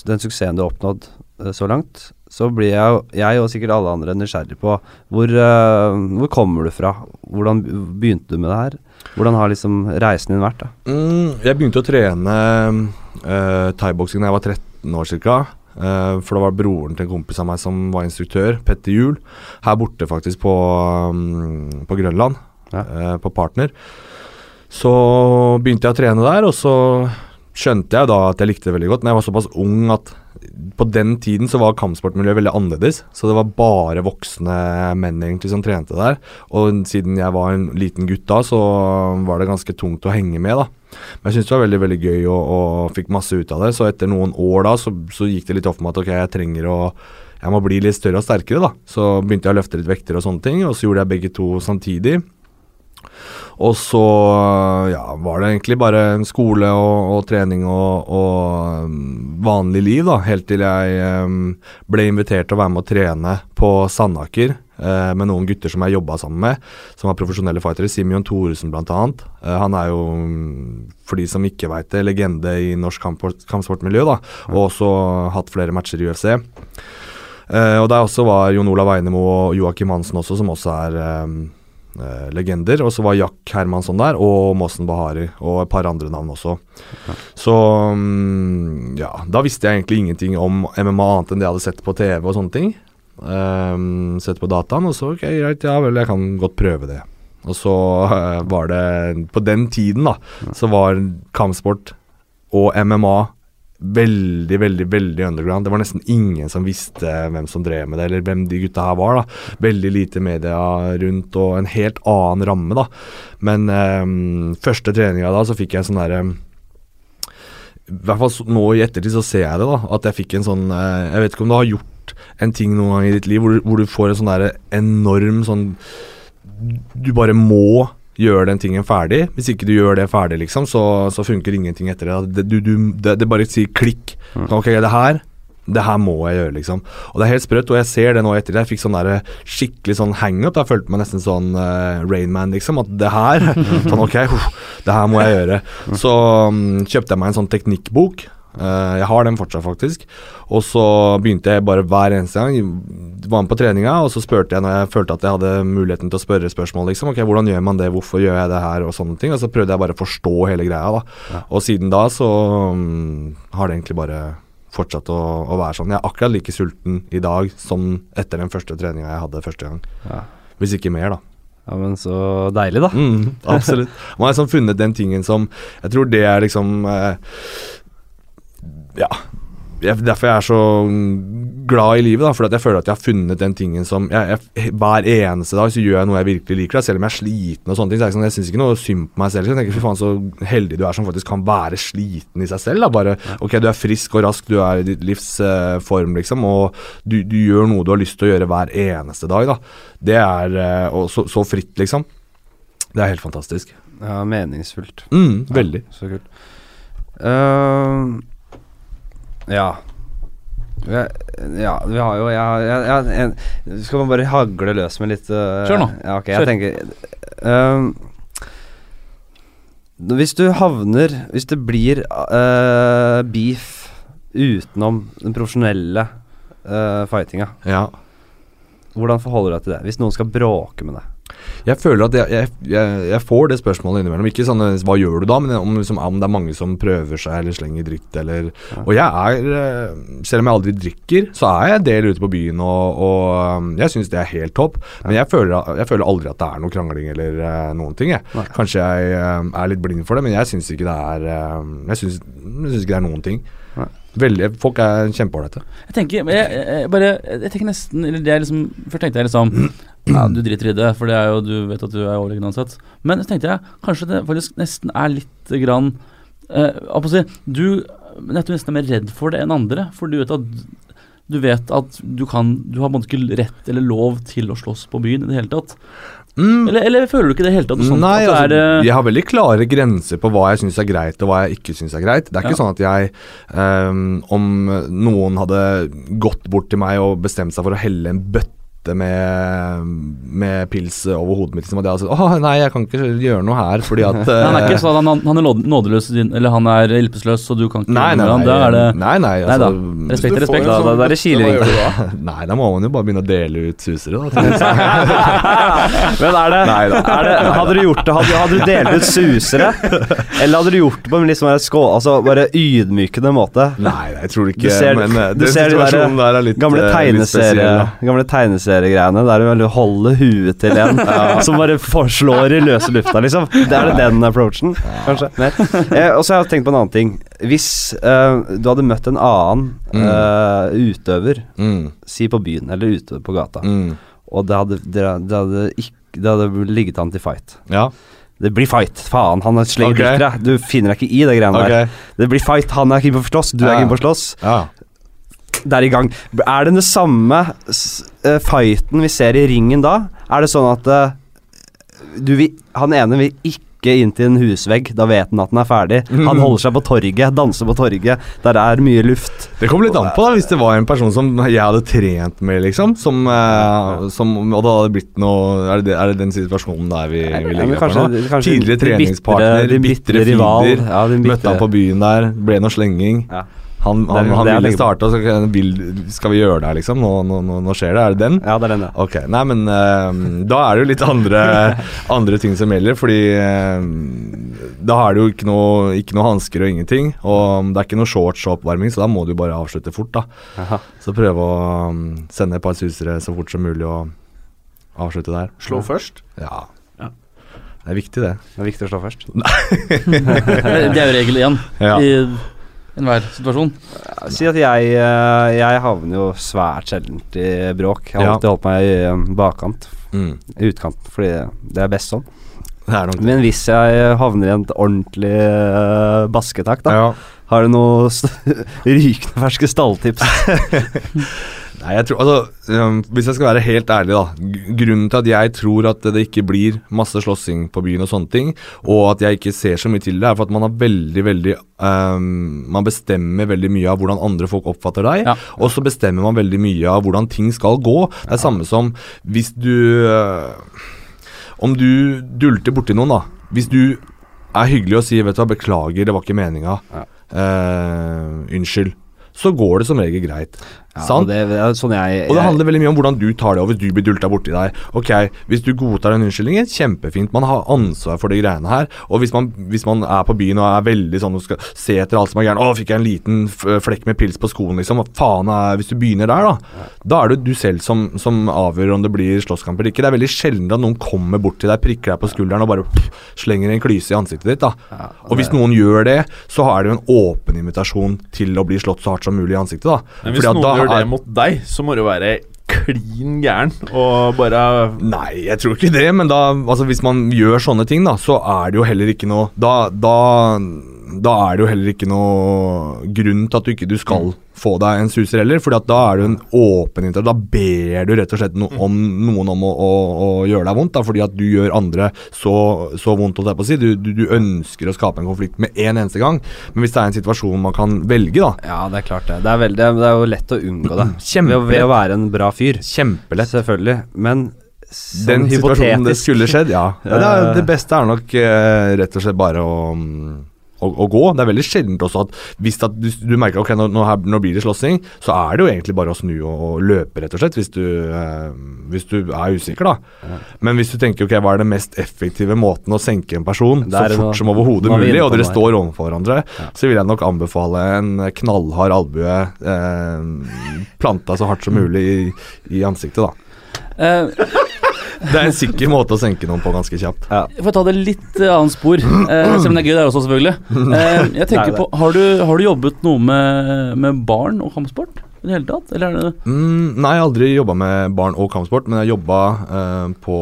den suksessen du har oppnådd øh, så langt, så blir jeg, jeg og sikkert alle andre nysgjerrig på hvor, øh, hvor kommer du fra? Hvordan begynte du med det her? Hvordan har liksom reisen din vært? da? Mm, jeg begynte å trene uh, thaiboksing da jeg var 13 år ca. for det var broren til en kompis av meg som var instruktør, Petter Juel, her borte faktisk på, um, på Grønland, Ja. uh, på Partner. Så begynte jeg å trene der, og så skjønte jeg da at jeg likte det veldig godt. Men jeg var såpass ung at på den tiden så var kampsportmiljøet veldig annerledes. Så det var bare voksne menn egentlig som trente der. Og siden jeg var en liten gutt da, så var det ganske tungt å henge med, da. Men jeg syntes det var veldig veldig gøy og, og fikk masse ut av det. Så etter noen år da, så, så gikk det litt opp for meg at ok, jeg trenger å Jeg må bli litt større og sterkere, da. Så begynte jeg å løfte litt vekter og sånne ting, og så gjorde jeg begge to samtidig. Og så ja, var det egentlig bare skole og, og trening og, og um, vanlig liv, da. Helt til jeg um, ble invitert til å være med å trene på Sandaker uh, med noen gutter som jeg jobba sammen med, som var profesjonelle fightere. Simeon Thoresen bl.a. Uh, han er jo, mm, for de som ikke veit det, legende i norsk kamp- kampsportmiljø, da, og også hatt flere matcher i UFC. Uh, og der også var Jon Olav Einemo og Joakim Hansen også, som også er eh, eh, legender. Og så var Jack Hermansson der, og Mossen Bahari, og et par andre navn også. Så um, ja, da visste jeg egentlig ingenting om MMA annet enn det jeg hadde sett på TV og sånne ting. Um, sett på dataen, og så ok, greit, ja vel, jeg kan godt prøve det. Og så uh, var det På den tiden, da, så var kampsport og MMA veldig, veldig veldig underground. Det var nesten ingen som visste hvem som drev med det, eller hvem de gutta her var. da. Veldig lite media rundt, og en helt annen ramme, da. Men ehm, første treninga da, så fikk jeg sånn derre i hvert fall nå i ettertid så ser jeg det, da. At jeg fikk en sånn eh, Jeg vet ikke om du har gjort en ting noen gang i ditt liv hvor du, hvor du får en sånn derre enorm sånn Du bare må gjøre den tingen ferdig. Hvis ikke du gjør det ferdig, liksom, så, så funker ingenting etter det. Du, du, det, det bare sier klikk. Ok, det her det her må jeg gjøre, liksom. Og det er helt sprøtt, og jeg ser det nå etter det. Jeg fikk sånn der skikkelig sånn hangup. Jeg følte meg nesten sånn uh, Rainman, liksom. At det her Sånn, ok, uh, det her må jeg gjøre. Så um, kjøpte jeg meg en sånn teknikkbok. Eh, jeg har den fortsatt, faktisk. Og så begynte jeg bare hver eneste gang. Var med på treninga, og så spurte jeg når jeg følte at jeg hadde muligheten til å spørre spørsmål. liksom, ok, Hvordan gjør man det, hvorfor gjør jeg det her, og sånne ting. Og så prøvde jeg bare å forstå hele greia. da. Og siden da så um, har det egentlig bare fortsatt å, å være sånn. Jeg er akkurat like sulten i dag som etter den første treninga jeg hadde første gang. Ja. Hvis ikke mer, da. ja, men så deilig, da. Mm, absolutt. Man har liksom funnet den tingen som Jeg tror det er liksom eh, Ja. Jeg, derfor jeg er så glad i livet, da fordi jeg føler at jeg har funnet den tingen som jeg, jeg, Hver eneste dag så gjør jeg noe jeg virkelig liker, da, selv om jeg er sliten og sånne ting. Så er det sånn, jeg syns ikke noe synd på meg selv. Så jeg tenker fy faen så heldig du er som faktisk kan være sliten i seg selv. da Bare ok, du er frisk og rask, du er i ditt livs eh, form, liksom, og du, du gjør noe du har lyst til å gjøre hver eneste dag. da Det er eh, Og så, så fritt, liksom. Det er helt fantastisk. Ja, meningsfullt. Mm, veldig. Så kult. Ehm, ja. Ja, ja, vi har jo jeg, jeg, jeg, Skal man bare hagle løs med litt uh, Kjør nå. Ja, okay, Kjør. jeg tenker um, Hvis du havner Hvis det blir uh, beef utenom den profesjonelle uh, fightinga, Ja. hvordan forholder du deg til det? Hvis noen skal bråke med deg? Jeg føler at jeg, jeg, jeg, jeg får det spørsmålet innimellom. Ikke sånn 'hva gjør du da?' men om, liksom, om det er mange som prøver seg eller slenger dritt eller Og jeg er eh, Selv om jeg aldri drikker, så er jeg en del ute på byen, og, og um, jeg syns det er helt topp. Men jeg føler, jeg føler aldri at det er noe krangling eller uh, noen ting. Jeg. Nei. Kanskje jeg uh, er litt blind for det, men jeg syns ikke det er jeg syns ikke det er noen ting. Veldig, folk er kjempeålreite. Jeg tenker jeg, jeg, bare Jeg tenker nesten Eller det er liksom Først tenkte jeg liksom Ja, du driter i det, for det er jo du vet at du er overlegen uansett. Men så tenkte jeg kanskje det faktisk nesten er litt grann eh, si, Du jeg tror nesten er mer redd for det enn andre, for du vet at du vet at du kan Du har ikke rett eller lov til å slåss på byen i det hele tatt. Mm. Eller, eller føler du ikke det hele tatt? Sånn, Nei, altså, det er, jeg har veldig klare grenser på hva jeg syns er greit, og hva jeg ikke syns er greit. Det er ikke Ja. sånn at jeg um, Om noen hadde gått bort til meg og bestemt seg for å helle en bøtte med, med pils over hodet mitt, liksom, jeg har sagt åh, nei, jeg kan ikke gjøre noe her fordi at Nei, han er ikke eh, sånn, han, han er nådeløs, eller han er hjelpeløs, så du kan ikke Nei, nei. Da er det nei, nei, Nei da. altså, Respekt respekt. Da, da, da er det da? Nei, da må man jo bare begynne å dele ut susere, da. Men er det, Nei da. er det Hadde du gjort det Hadde, hadde du delt ut susere? Eller hadde du gjort det på en liksom skå, altså bare ydmykende måte? Nei, jeg tror ikke Du ser- Men eh, du ser de der der er litt Gamle, tegneserier. litt spesiell, tegneseriegreiene der du veldig holder huet til en som bare forslår i løse lufta, liksom. Det er det den approachen, kanskje. Eh, og så har jeg tenkt på en annen ting. Hvis eh, du hadde møtt en annen Mm. eh, utøver, Mm, si på byen eller ute på gata, mm. og det hadde, det, hadde ikke, det hadde ligget an til fight. Ja, Det blir fight. Faen, han er slenger okay. deg. Du finner deg ikke i det greiene okay. der. Det blir fight. Han er keen på å slåss, du er Ja. keen på å slåss. Ja. Det er i gang. Er det den samme eh, fighten vi ser i ringen da? Er det sånn at eh, du vil, han ene vil ikke inn inntil en husvegg. Da vet han at den er ferdig. Han holder seg på torget, danser på torget. Der er mye luft. Det kommer litt an på da hvis det var en person som jeg hadde trent med, liksom. Som, eh, som Og det hadde blitt noe Er det, er det den situasjonen der vi, vi men på nå? Tidligere treningspartner, bitre fiender. Ja, Møtte han på byen der, ble noe slenging. Ja. Han, han, han ville lenge- starte, og så vil, skal vi gjøre det her, liksom? Nå, nå, nå, nå skjer det. Er det den? Ja, det er den, ja. Ok, nei, men uh, da er det jo litt andre, andre ting som gjelder, fordi uh, da er det jo ikke noe, ikke noe hansker og ingenting, og det er ikke noe shorts og oppvarming, så da må du bare avslutte fort, da. Aha. Så prøve å um, sende et par susere så fort som mulig og avslutte der. Slå først. Ja. Ja. Det er viktig, det. Det er viktig å slå først. Det er jo regel igjen Ja. i enhver situasjon. Si at jeg, eh, jeg havner jo svært sjeldent i bråk. Jeg har Ja. alltid holdt meg i eh, bakkant, Mm. i utkant, fordi det er best sånn. Det er. Men hvis jeg havner i en ordentlig uh, basketak, da, Ja. har du noen st rykende ferske stalltips? Nei, jeg tror, altså, um, Hvis jeg skal være helt ærlig, da. Grunnen til at jeg tror at det ikke blir masse slåssing på byen, og sånne ting, og at jeg ikke ser så mye til det, er for at man har veldig, veldig um, Man bestemmer veldig mye av hvordan andre folk oppfatter deg, Ja. og så bestemmer man veldig mye av hvordan ting skal gå. Det er samme som hvis du uh, Om du dulter borti noen, da. Hvis du er hyggelig og sier 'vet du hva, beklager, det var ikke meninga', Ja. Uh, unnskyld, så går det som regel greit. Ja, det, det er sånn jeg, Og det jeg handler veldig mye om hvordan du tar det, over. du blir dulta borti deg. Ok, hvis du godtar den unnskyldningen, kjempefint. Man har ansvar for de greiene her. Og hvis man, hvis man er på byen og er veldig sånn og skal se etter alt som er gærent Å, fikk jeg en liten flekk med pils på skoen, liksom. Hva faen er Hvis du begynner der, da. Da er det du selv som, som avgjør om det blir slåsskamp eller ikke. Det er veldig sjelden at noen kommer bort til deg, prikker deg på skulderen og bare pff, slenger en klyse i ansiktet ditt, da. Ja, Og hvis noen gjør det, så er det jo en åpen invitasjon til å bli slått så hardt som mulig i ansiktet, da. Fordi at da gjør det mot deg, så må jo være klin gæren og bare Nei, jeg tror ikke det, men da Altså, hvis man gjør sånne ting, da, så er det jo heller ikke noe Da, da, da er det jo heller ikke noe grunn til at du ikke du skal få deg en suser heller, Fordi da er du en åpen interesse. Da ber du rett og slett no, om noen om å, å, å gjøre deg vondt, da, fordi at du gjør andre så, så vondt, holdt jeg på å si. Du, du, du ønsker å skape en konflikt med en eneste gang, men hvis det er en situasjon man kan velge, da Ja, det er klart det. Det er, veldig, det er jo lett å unngå det. Kjempelett. Ved, å- være en bra fyr. Kjempelett. Selvfølgelig. Men Den sånn situasjonen det skulle skjedd, ja. ja det, det beste er nok eh, rett og slett bare å, mm, å, å gå. Det er veldig sjeldent også at hvis at du, du merker ok, nå, nå, her, nå blir det slåssing, så er det jo egentlig bare å snu og, og løpe, rett og slett, hvis du, eh, hvis du er usikker, da. Men hvis du tenker ok, hva er den mest effektive måten å senke en person er så fort fort som overhodet er mulig, og dere står overfor hverandre, Ja. så vil jeg nok anbefale en knallhard albue eh, planta så hardt som mulig i, i ansiktet, da. Eh, Det er en sikker måte å senke noen på ganske kjapt. ja. For å ta det litt annet spor, eh, selv om det er gøy der også, selvfølgelig. Eh, jeg er tenker på, Har du, har du jobbet noe med, med barn og kampsport i det hele tatt? Eller er det Mm, nei, jeg har aldri jobba med barn og kampsport, men jeg jobba eh, på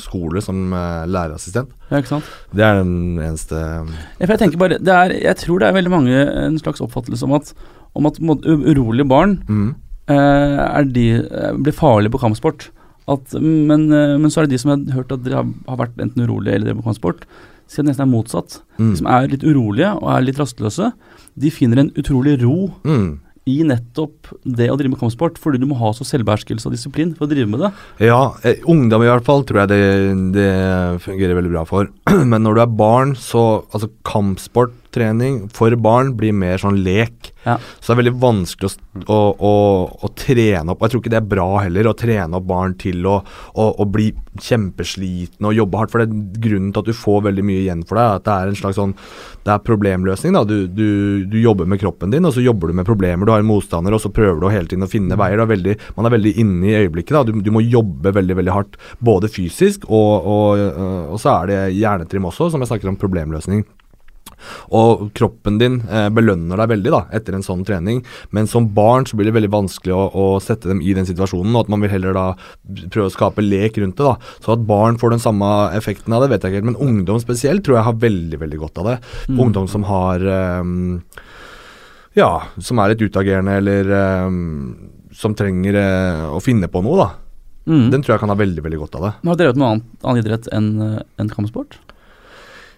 skole som eh, lærerassistent. ja, ikke sant? Det er den eneste Ja, for jeg tenker bare det er, Jeg tror det er veldig mange en slags oppfattelse om at, om at urolige barn mm, eh, er de, eh, blir farlige på kampsport. At, men, eh, men så er det de som jeg har hørt at dere har, har vært enten urolige eller drevet med kampsport, sier nesten er motsatt. mm, De som er litt urolige og er litt rastløse, de finner en utrolig ro mm. i nettopp det å drive med kampsport, fordi du må ha så selvbeherskelse og disiplin for å drive med det. Ja, eh, ungdom i hvert fall tror jeg det, det fungerer veldig bra for. Men når du er barn, så Altså kampsporttrening for barn blir mer sånn lek. Ja. Så det er veldig vanskelig å, å, å, å trene opp Jeg tror ikke det er bra heller, å trene opp barn til å, bli kjempeslitne og jobbe hardt. For det er grunnen til at du får veldig mye igjen for deg, at det er en slags sånn Det er problemløsning. da Du, du, du jobber med kroppen din, og så jobber du med problemer. Du har en motstander, og så prøver du hele tiden å finne veier. Du er veldig, man er veldig inne i øyeblikket. da Du, du må jobbe veldig veldig hardt, både fysisk og, og, øh, og så er det hjernetrim også, som jeg snakker om problemløsning. Og kroppen din eh, belønner deg veldig da etter en sånn trening, men som barn så blir det veldig vanskelig å, å sette dem i den situasjonen, og at man vil heller da prøve å skape lek rundt det. da Så at barn får den samme effekten av det, vet jeg ikke helt, men ungdom spesielt tror jeg har veldig veldig godt av det. Mm. Ungdom som har eh, Ja, som er litt utagerende, eller eh, som trenger eh, å finne på noe, da. Mm. Den tror jeg kan ha veldig veldig godt av det. Har dere drevet med noe annet, annen idrett enn en enn kampsport?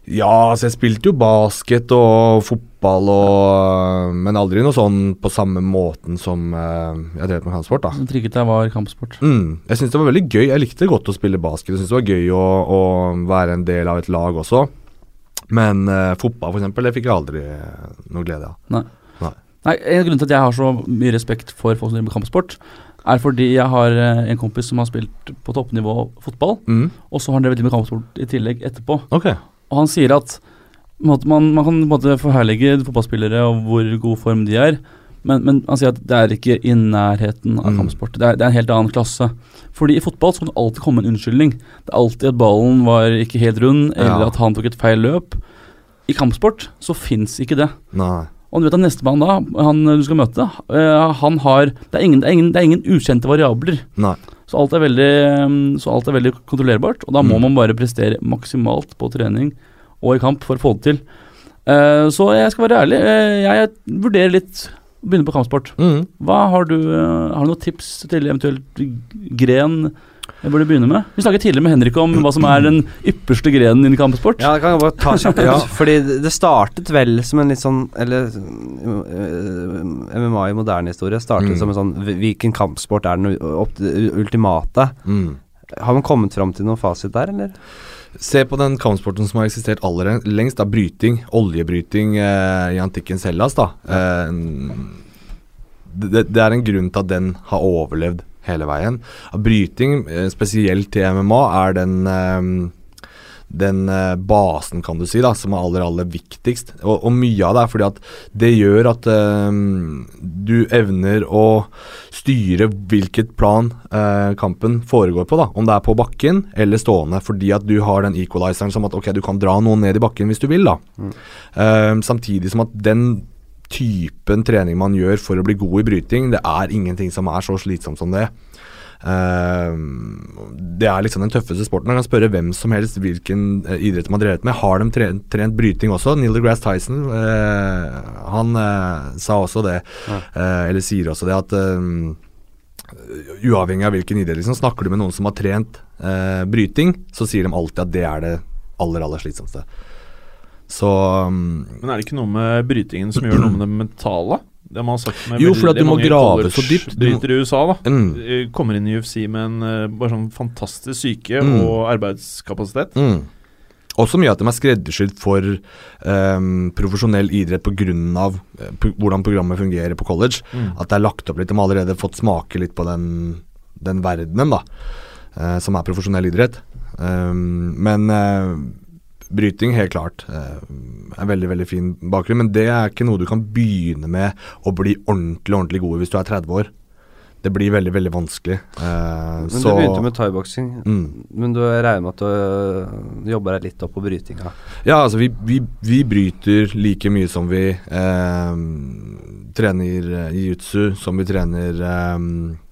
Ja, altså jeg spilte jo basket og fotball og Men aldri noe sånn på samme måten som eh, jeg drev med kampsport, da. Så trikket deg var kampsport. Mm. Jeg syns det var veldig gøy. Jeg likte godt å spille basket. Jeg syns det var gøy å, å være en del av et lag også. Men uh, fotball, for eksempel, det fikk jeg aldri eh, noe glede av. Nei, En grunn til at jeg har så mye respekt for folk som driver med kampsport, er fordi jeg har eh, en kompis som har spilt på toppnivå fotball, Mm. og så har han drevet med kampsport i tillegg etterpå. Ok. Og han sier at man, man kan måte forherlige fotballspillere og hvor god form de er, men, men han sier at det er ikke i nærheten av Mm. kampsport. Det er, det er en helt annen klasse. Fordi i fotball så kan det alltid komme en unnskyldning. Det er alltid at ballen var ikke helt rund, eller Ja. at han tok et feil løp. I kampsport så fins ikke det. Nei. Og du vet at nestemann da, han du skal møte, eh, han har det er, ingen, det, er ingen, det er ingen ukjente variabler. Nei. Så alt er veldig, mm, så alt er veldig kontrollerbart, og da må Mm. man bare prestere maksimalt på trening og i kamp for å få det til. Uh, så jeg skal være ærlig, eh, jeg vurderer litt å begynne på kampsport. Mm. Hva Har du eh, Har du noen tips til eventuelt gren jeg burde begynne med? Vi snakket tidligere med Henrik om hva som er den ypperste grenen innen kampsport. Ja, det kan jeg bare ta kjapt. Ja. Fordi det- startet vel som en litt sånn Eller øh, MMA i moderne historie startet Mm. som en sånn Hvilken kampsport er den ultimate? Mm. Har man kommet fram til noen fasit der, eller? Se på den kampsporten som har eksistert aller lengst, da, bryting. Oljebryting eh, i antikkens Hellas, da. Eh, det, det er en grunn til at den har overlevd hele veien. Bryting, eh, spesielt til MMA, er den eh, den eh, basen, kan du si, da, som er aller, aller viktigst. Og, og mye av det er fordi at det gjør at eh, du evner å styre hvilket plan eh, kampen foregår på. da Om det er på bakken eller stående. Fordi at du har den equalizeren som at ok, du kan dra noen ned i bakken hvis du vil. da Eh, Samtidig som at den typen trening man gjør for å bli god i bryting, det er ingenting som er så slitsomt som det. Uh, det er liksom den tøffeste sporten. Man kan spørre hvem som helst hvilken eh, idrett man har drevet med. Har de trent, trent bryting også? Neil deGrasse Tyson uh, han uh, sa også det, eller sier også det, at uavhengig av hvilken idrett, liksom, snakker du med noen som har trent bryting, så sier de alltid at det er det aller, aller slitsomste. Så um, Men er det ikke noe med brytingen som gjør noe med det mentale? Det man har sagt med Jo, for at du må grave så dypt. Du må- i USA, da. mm, Eh, Kommer inn i UFC med en eh, bare sånn fantastisk syke Mm. og arbeidskapasitet. mm. Også mye at de er skreddersydd for um, profesjonell idrett pga. Uh, pro hvordan programmet fungerer på college. Mm. At det er lagt opp litt. De har allerede fått smake litt på den, den verdenen, da. Uh, som er profesjonell idrett. Um, men eh, bryting, helt klart. eh, er veldig, veldig fin bakgrunn. Men det er ikke noe du kan begynne med å bli ordentlig, ordentlig god i hvis du er 30 år. Det blir veldig, veldig vanskelig. eh, Men så du begynte med thaiboksing, mm. men du regner med at du øh, jobber deg litt opp på brytinga? Ja, altså vi, vi, vi bryter like mye som vi eh, trener eh, jiu-jitsu, som vi trener eh,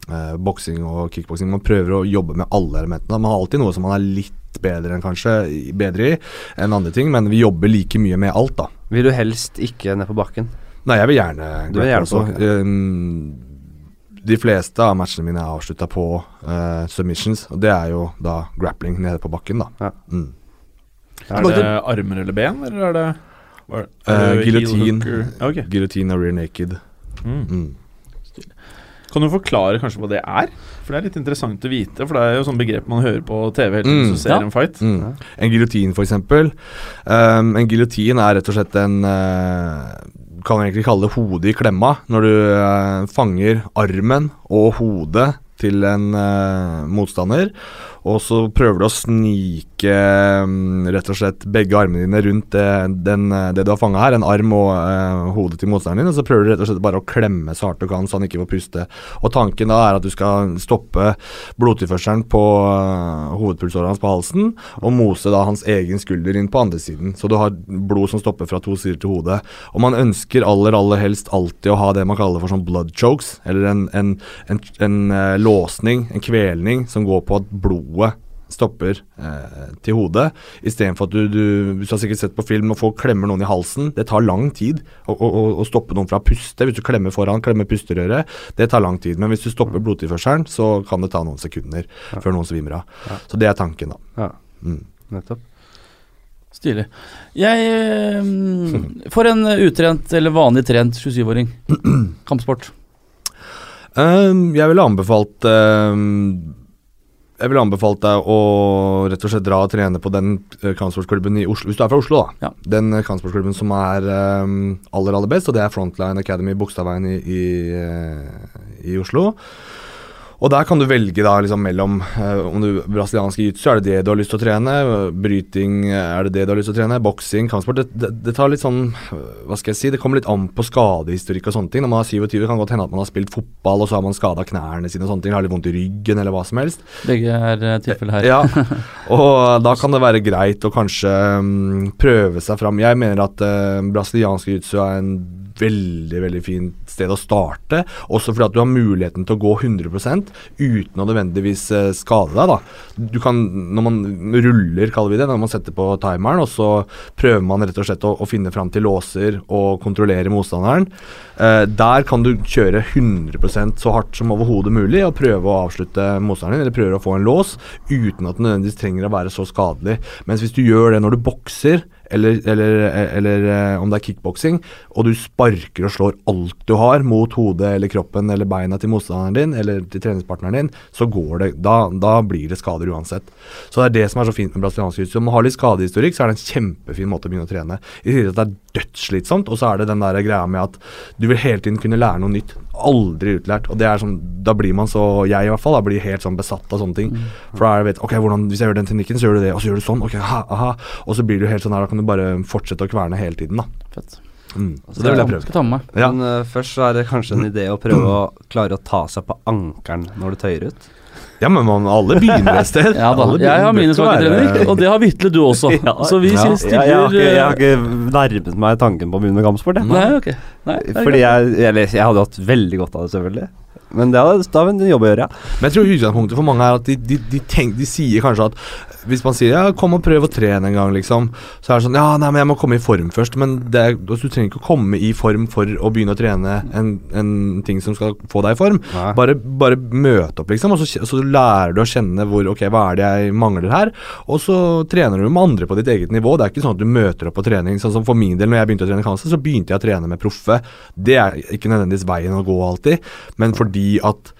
eh, boksing og kickboksing. Man prøver å jobbe med alle elementene. Man har alltid noe som man er litt bedre enn kanskje i- bedre i enn andre ting, men vi jobber like mye med alt, da. Vil du helst ikke ned på bakken? Nei, jeg vil gjerne Du vil gjerne på, også. Um, de fleste av matchene mine er avslutta på uh, submissions, og det er jo da grappling nede på bakken, da. Ja. Mm. Er det armer eller ben, eller er det, er det? Eh, det heel Giljotin. Okay. Guillotine og rear naked. Mm. Mm. Kan du forklare kanskje hva det er? For det er litt interessant å vite, for det er jo sånn begrep man hører på TV helt Mm, ser ja. en fight. Mm. En giljotin, eksempel. Um, en giljotin er rett og slett en uh, Kan egentlig kalle det hodet i klemma. Når du uh, fanger armen og hodet til en uh, motstander, og så prøver du å snike mm, rett og slett begge armene dine rundt det, den, eh, det du har fanga her, en arm og eh, hodet til motstanderen din, og så prøver du rett og slett bare å klemme så hardt du kan så han ikke får puste. Og tanken da er at du skal stoppe blodtilførselen på uh, hovedpulsåret hans på halsen, og mose da hans egen skulder inn på andre siden. Så du har blod som stopper fra to sider til hodet. Og man ønsker aller, aller helst alltid å ha det man kaller for sånn blood chokes, eller en, en, en, en eh, låsning, en kvelning, som går på at blodet stopper eh, til hodet, istedenfor at du, du du har sikkert sett på film når folk klemmer noen i halsen, det tar lang tid å, å, å- stoppe noen fra å puste. Hvis du klemmer foran, klemmer pusterøret, det tar lang tid. Men hvis du stopper blodtilførselen, så kan det ta noen sekunder Ja. før noen svimer av. Ja. Så det er tanken, da. Ja, Mm. nettopp. Stilig. Jeg eh, For en utrent eller vanlig trent 27-åring. Kampsport. Um, jeg ville anbefalt ehm, Jeg ville anbefalt deg å rett og slett dra og trene på den eh, kampsportsklubben i Oslo, hvis du er fra Oslo, da. Ja. Den eh, kampsportsklubben som er um, aller, aller best, og det er Frontline Academy Bogstadveien i, i, i Oslo. Og der kan du velge da liksom mellom eh, om du brasiliansk jiu-jitsu, er det det du har lyst til å trene? Bryting, er det det du har lyst til å trene? Boksing, kampsport. Det, det, det tar litt sånn Hva skal jeg si? Det kommer litt an på skadehistorikk og sånne ting. Når man er 27, kan godt hende at man har spilt fotball, og så har man skada knærne sine og sånne ting. Har litt vondt i ryggen eller hva som helst. Begge er eh, tilfellet her. Ja, og da kan det være greit å kanskje um, prøve seg fram. Jeg mener at uh, brasiliansk jiu-jitsu er en veldig veldig fint sted å starte. Også fordi at du har muligheten til å gå 100 uten å nødvendigvis eh, skade deg. da. Du kan, Når man ruller, kaller vi det, når man setter på timeren, og så prøver man rett og slett å, å finne fram til låser og kontrollere motstanderen. Eh, der kan du kjøre 100% så hardt som overhodet mulig og prøve å avslutte motstanderen din, eller prøve å få en lås uten at den nødvendigvis trenger å være så skadelig. Mens hvis du gjør det når du bokser, eller, eller, eller eh, om det er kickboksing, og du sparker og slår alt du har mot hodet eller kroppen eller beina til motstanderen din eller til treningspartneren din, så går det Da, da blir det skader uansett. Så det er det som er så fint med brasiliansk jiu-jitsu. Om man har litt skadehistorikk, så er det en kjempefin måte å begynne å trene. I tillegg til at det er dødsslitsomt, og så er det den der greia med at du vil hele tiden kunne lære noe nytt. Aldri utlært. Og det er sånn, da blir man så, jeg i hvert fall, da blir helt sånn besatt av sånne ting. For da er det vet, ok, hvordan, hvis jeg gjør den teknikken, så gjør du det, og så gjør du sånn, ok, aha, aha. Og så blir du helt sånn her, da kan du bare fortsette å kverne hele tiden, da. Fett. Mm. Så det vil jeg prøve. Skal ta med. Ja. Men uh, først så er det kanskje en idé å prøve å klare å ta seg på ankelen når du tøyer ut. Ja, men man, alle begynner et sted. Ja da, jeg har mine ikke og det har Vitle du også. Ja. Så vi Ja. stiller jeg, jeg, har ikke, jeg har eh, ikke nærmet meg tanken på å begynne med kampsport. Jeg. Nei, ok. Nei, Fordi jeg, jeg, jeg hadde hatt veldig godt av det, selvfølgelig. Men det er, da har vi en jobb å gjøre, ja. Men jeg tror utgangspunktet for mange er at de, de, de, tenk, de sier kanskje at hvis man sier ja, kom og prøv å trene en gang, liksom, så er det sånn ja, nei, men jeg må komme i form først. Men det er, altså, du trenger ikke å komme i form for å begynne å trene en, en ting som skal få deg i form. Bare, bare møte opp, liksom, og så, så lærer du å kjenne hvor Ok, hva er det jeg mangler her? Og så trener du med andre på ditt eget nivå. Det er ikke sånn at du møter opp på trening. Sånn som For min del, når jeg begynte å trene cancer, så begynte jeg å trene med proffe. Det er ikke nødvendigvis veien å gå alltid, men fordi at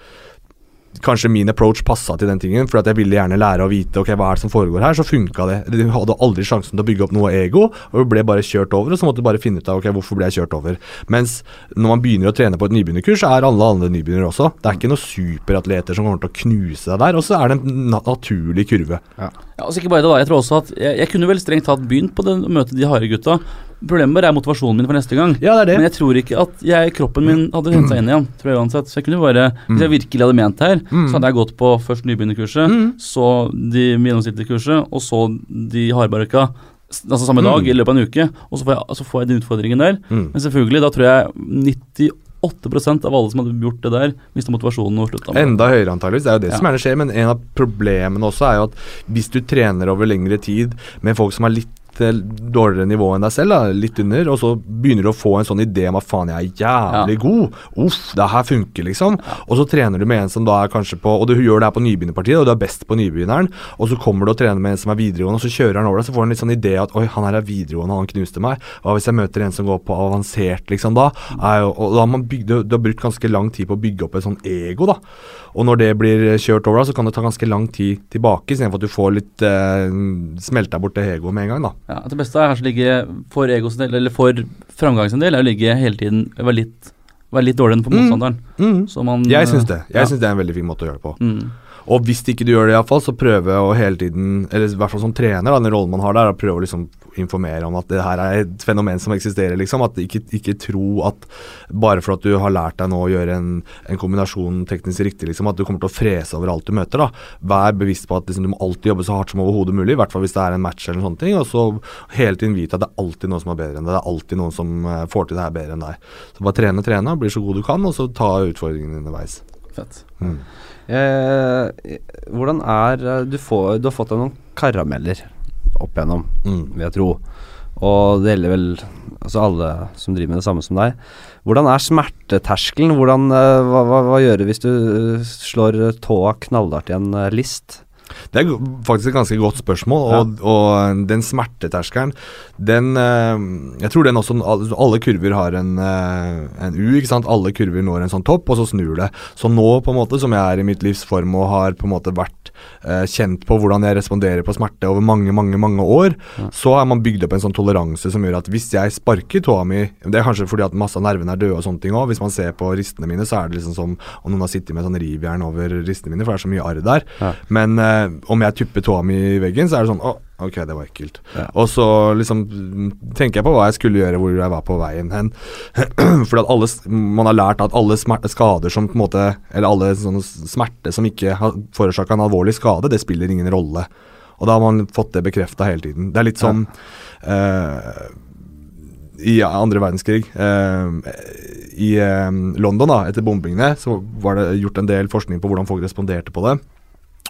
Kanskje min approach passa til den tingen, for at jeg ville gjerne lære å vite ok, hva er det som foregår her. Så funka det. De hadde aldri sjansen til å bygge opp noe ego, og du ble bare kjørt over. Og så måtte du bare finne ut av ok, hvorfor ble jeg kjørt over. Mens når man begynner å trene på et nybegynnerkurs, er alle andre nybegynnere også. Det er ikke noen superatleter som kommer til å knuse deg der. Og så er det en naturlig kurve. Ja, altså ikke bare det da, jeg tror også at Jeg, jeg kunne vel strengt tatt begynt på det møtet de harde gutta. Problemet bare er motivasjonen min for neste gang. Ja, det er det. Men jeg tror ikke at jeg, kroppen min hadde hentet seg inn igjen. Tror jeg uansett Så jeg kunne bare Hvis jeg virkelig hadde ment det her, så hadde jeg gått på først nybegynnerkurset, så de gjennomsnittlige kurset, og så de hardbarka. Altså samme dag i løpet av en uke, og så får jeg, så får jeg den utfordringen der. Mm. Men selvfølgelig, da tror jeg 98% av alle som hadde gjort det der, mista motivasjonen og slutta. Enda høyere antageligvis. Det er jo det Ja. som gjerne skjer. Men en av problemene også er jo at hvis du trener over lengre tid med folk som har litt eh, dårligere nivå enn deg selv, da, litt under, og så begynner du å få en sånn idé om at faen, jeg er jævlig god. Uff, det her funker, liksom. Og så trener du med en som da er kanskje på Og du gjør det her på nybegynnerpartiet, og du er best på nybegynneren, og så kommer du og trener med en som er videregående, og så kjører han over deg, så får han litt sånn idé at oi, han her er videregående, han knuste meg. Hva hvis jeg møter en som går på avansert, liksom, da? Jo, og da har man bygd, du har brukt ganske lang tid på å bygge opp et sånn ego, da. Og når det blir kjørt over, da, så kan det ta ganske lang tid tilbake, istedenfor at du får litt eh, smelta bort det egoet med en gang, da. Ja, Det beste er kanskje å ligge for egos del, eller for framgangs del, er å ligge hele tiden være litt, være litt dårligere enn på Mm. motstanderen. Så man Jeg syns det. ja. Jeg synes det er en veldig fin måte å gjøre det på. Mm. Og hvis ikke du gjør det, iallfall, så prøve å hele tiden, eller i hvert fall som trener, da, den rollen man har der, å prøve å liksom informere om at det her er et fenomen som eksisterer, liksom. At ikke, ikke tro at bare for at du har lært deg nå å gjøre en, en kombinasjon teknisk riktig, liksom, at du kommer til å frese over alt du møter, da. Vær bevisst på at liksom, du må alltid jobbe så hardt som overhodet mulig, i hvert fall hvis det er en match eller sånne ting, og så hele tiden vite at det er alltid noen som er bedre enn deg, det er alltid noen som eh, får til det her bedre enn deg. Så bare trene, trene, bli så god du kan, og så ta utfordringene underveis. Fett. Mm. Eh, hvordan er eh, du, får, du har fått deg noen karameller opp igjennom, Mm. vil jeg tro. Og det gjelder vel altså alle som driver med det samme som deg. Hvordan er smerteterskelen? Hvordan, eh, hva, hva, hva gjør du hvis du eh, slår tåa knallhardt i en eh, list? Det er faktisk et ganske godt spørsmål, og, og den smerteterskelen, den Jeg tror den også Alle kurver har en, en U, ikke sant. Alle kurver når en sånn topp, og så snur det. Så nå, på en måte, som jeg er i mitt livs form og har på en måte vært eh, kjent på hvordan jeg responderer på smerte over mange, mange, mange år, så har man bygd opp en sånn toleranse som gjør at hvis jeg sparker tåa mi Det er kanskje fordi at masse av nervene er døde og sånne ting òg. Hvis man ser på ristene mine, så er det liksom som om noen har sittet med sånn rivjern over ristene mine, for det er så mye arr der. Ja. Men eh, om jeg tupper tåa mi i veggen, så er det sånn Å, ok, det var ekkelt. Ja. Og så liksom tenker jeg på hva jeg skulle gjøre, hvor jeg var på veien hen. Fordi at alle Man har lært at alle skader som på en måte Eller alle sånne smerte som ikke har forårsaka en alvorlig skade, det spiller ingen rolle. Og da har man fått det bekrefta hele tiden. Det er litt som uh, i andre verdenskrig. Eh, I eh, London, da, etter bombingene, så var det gjort en del forskning på hvordan folk responderte på det.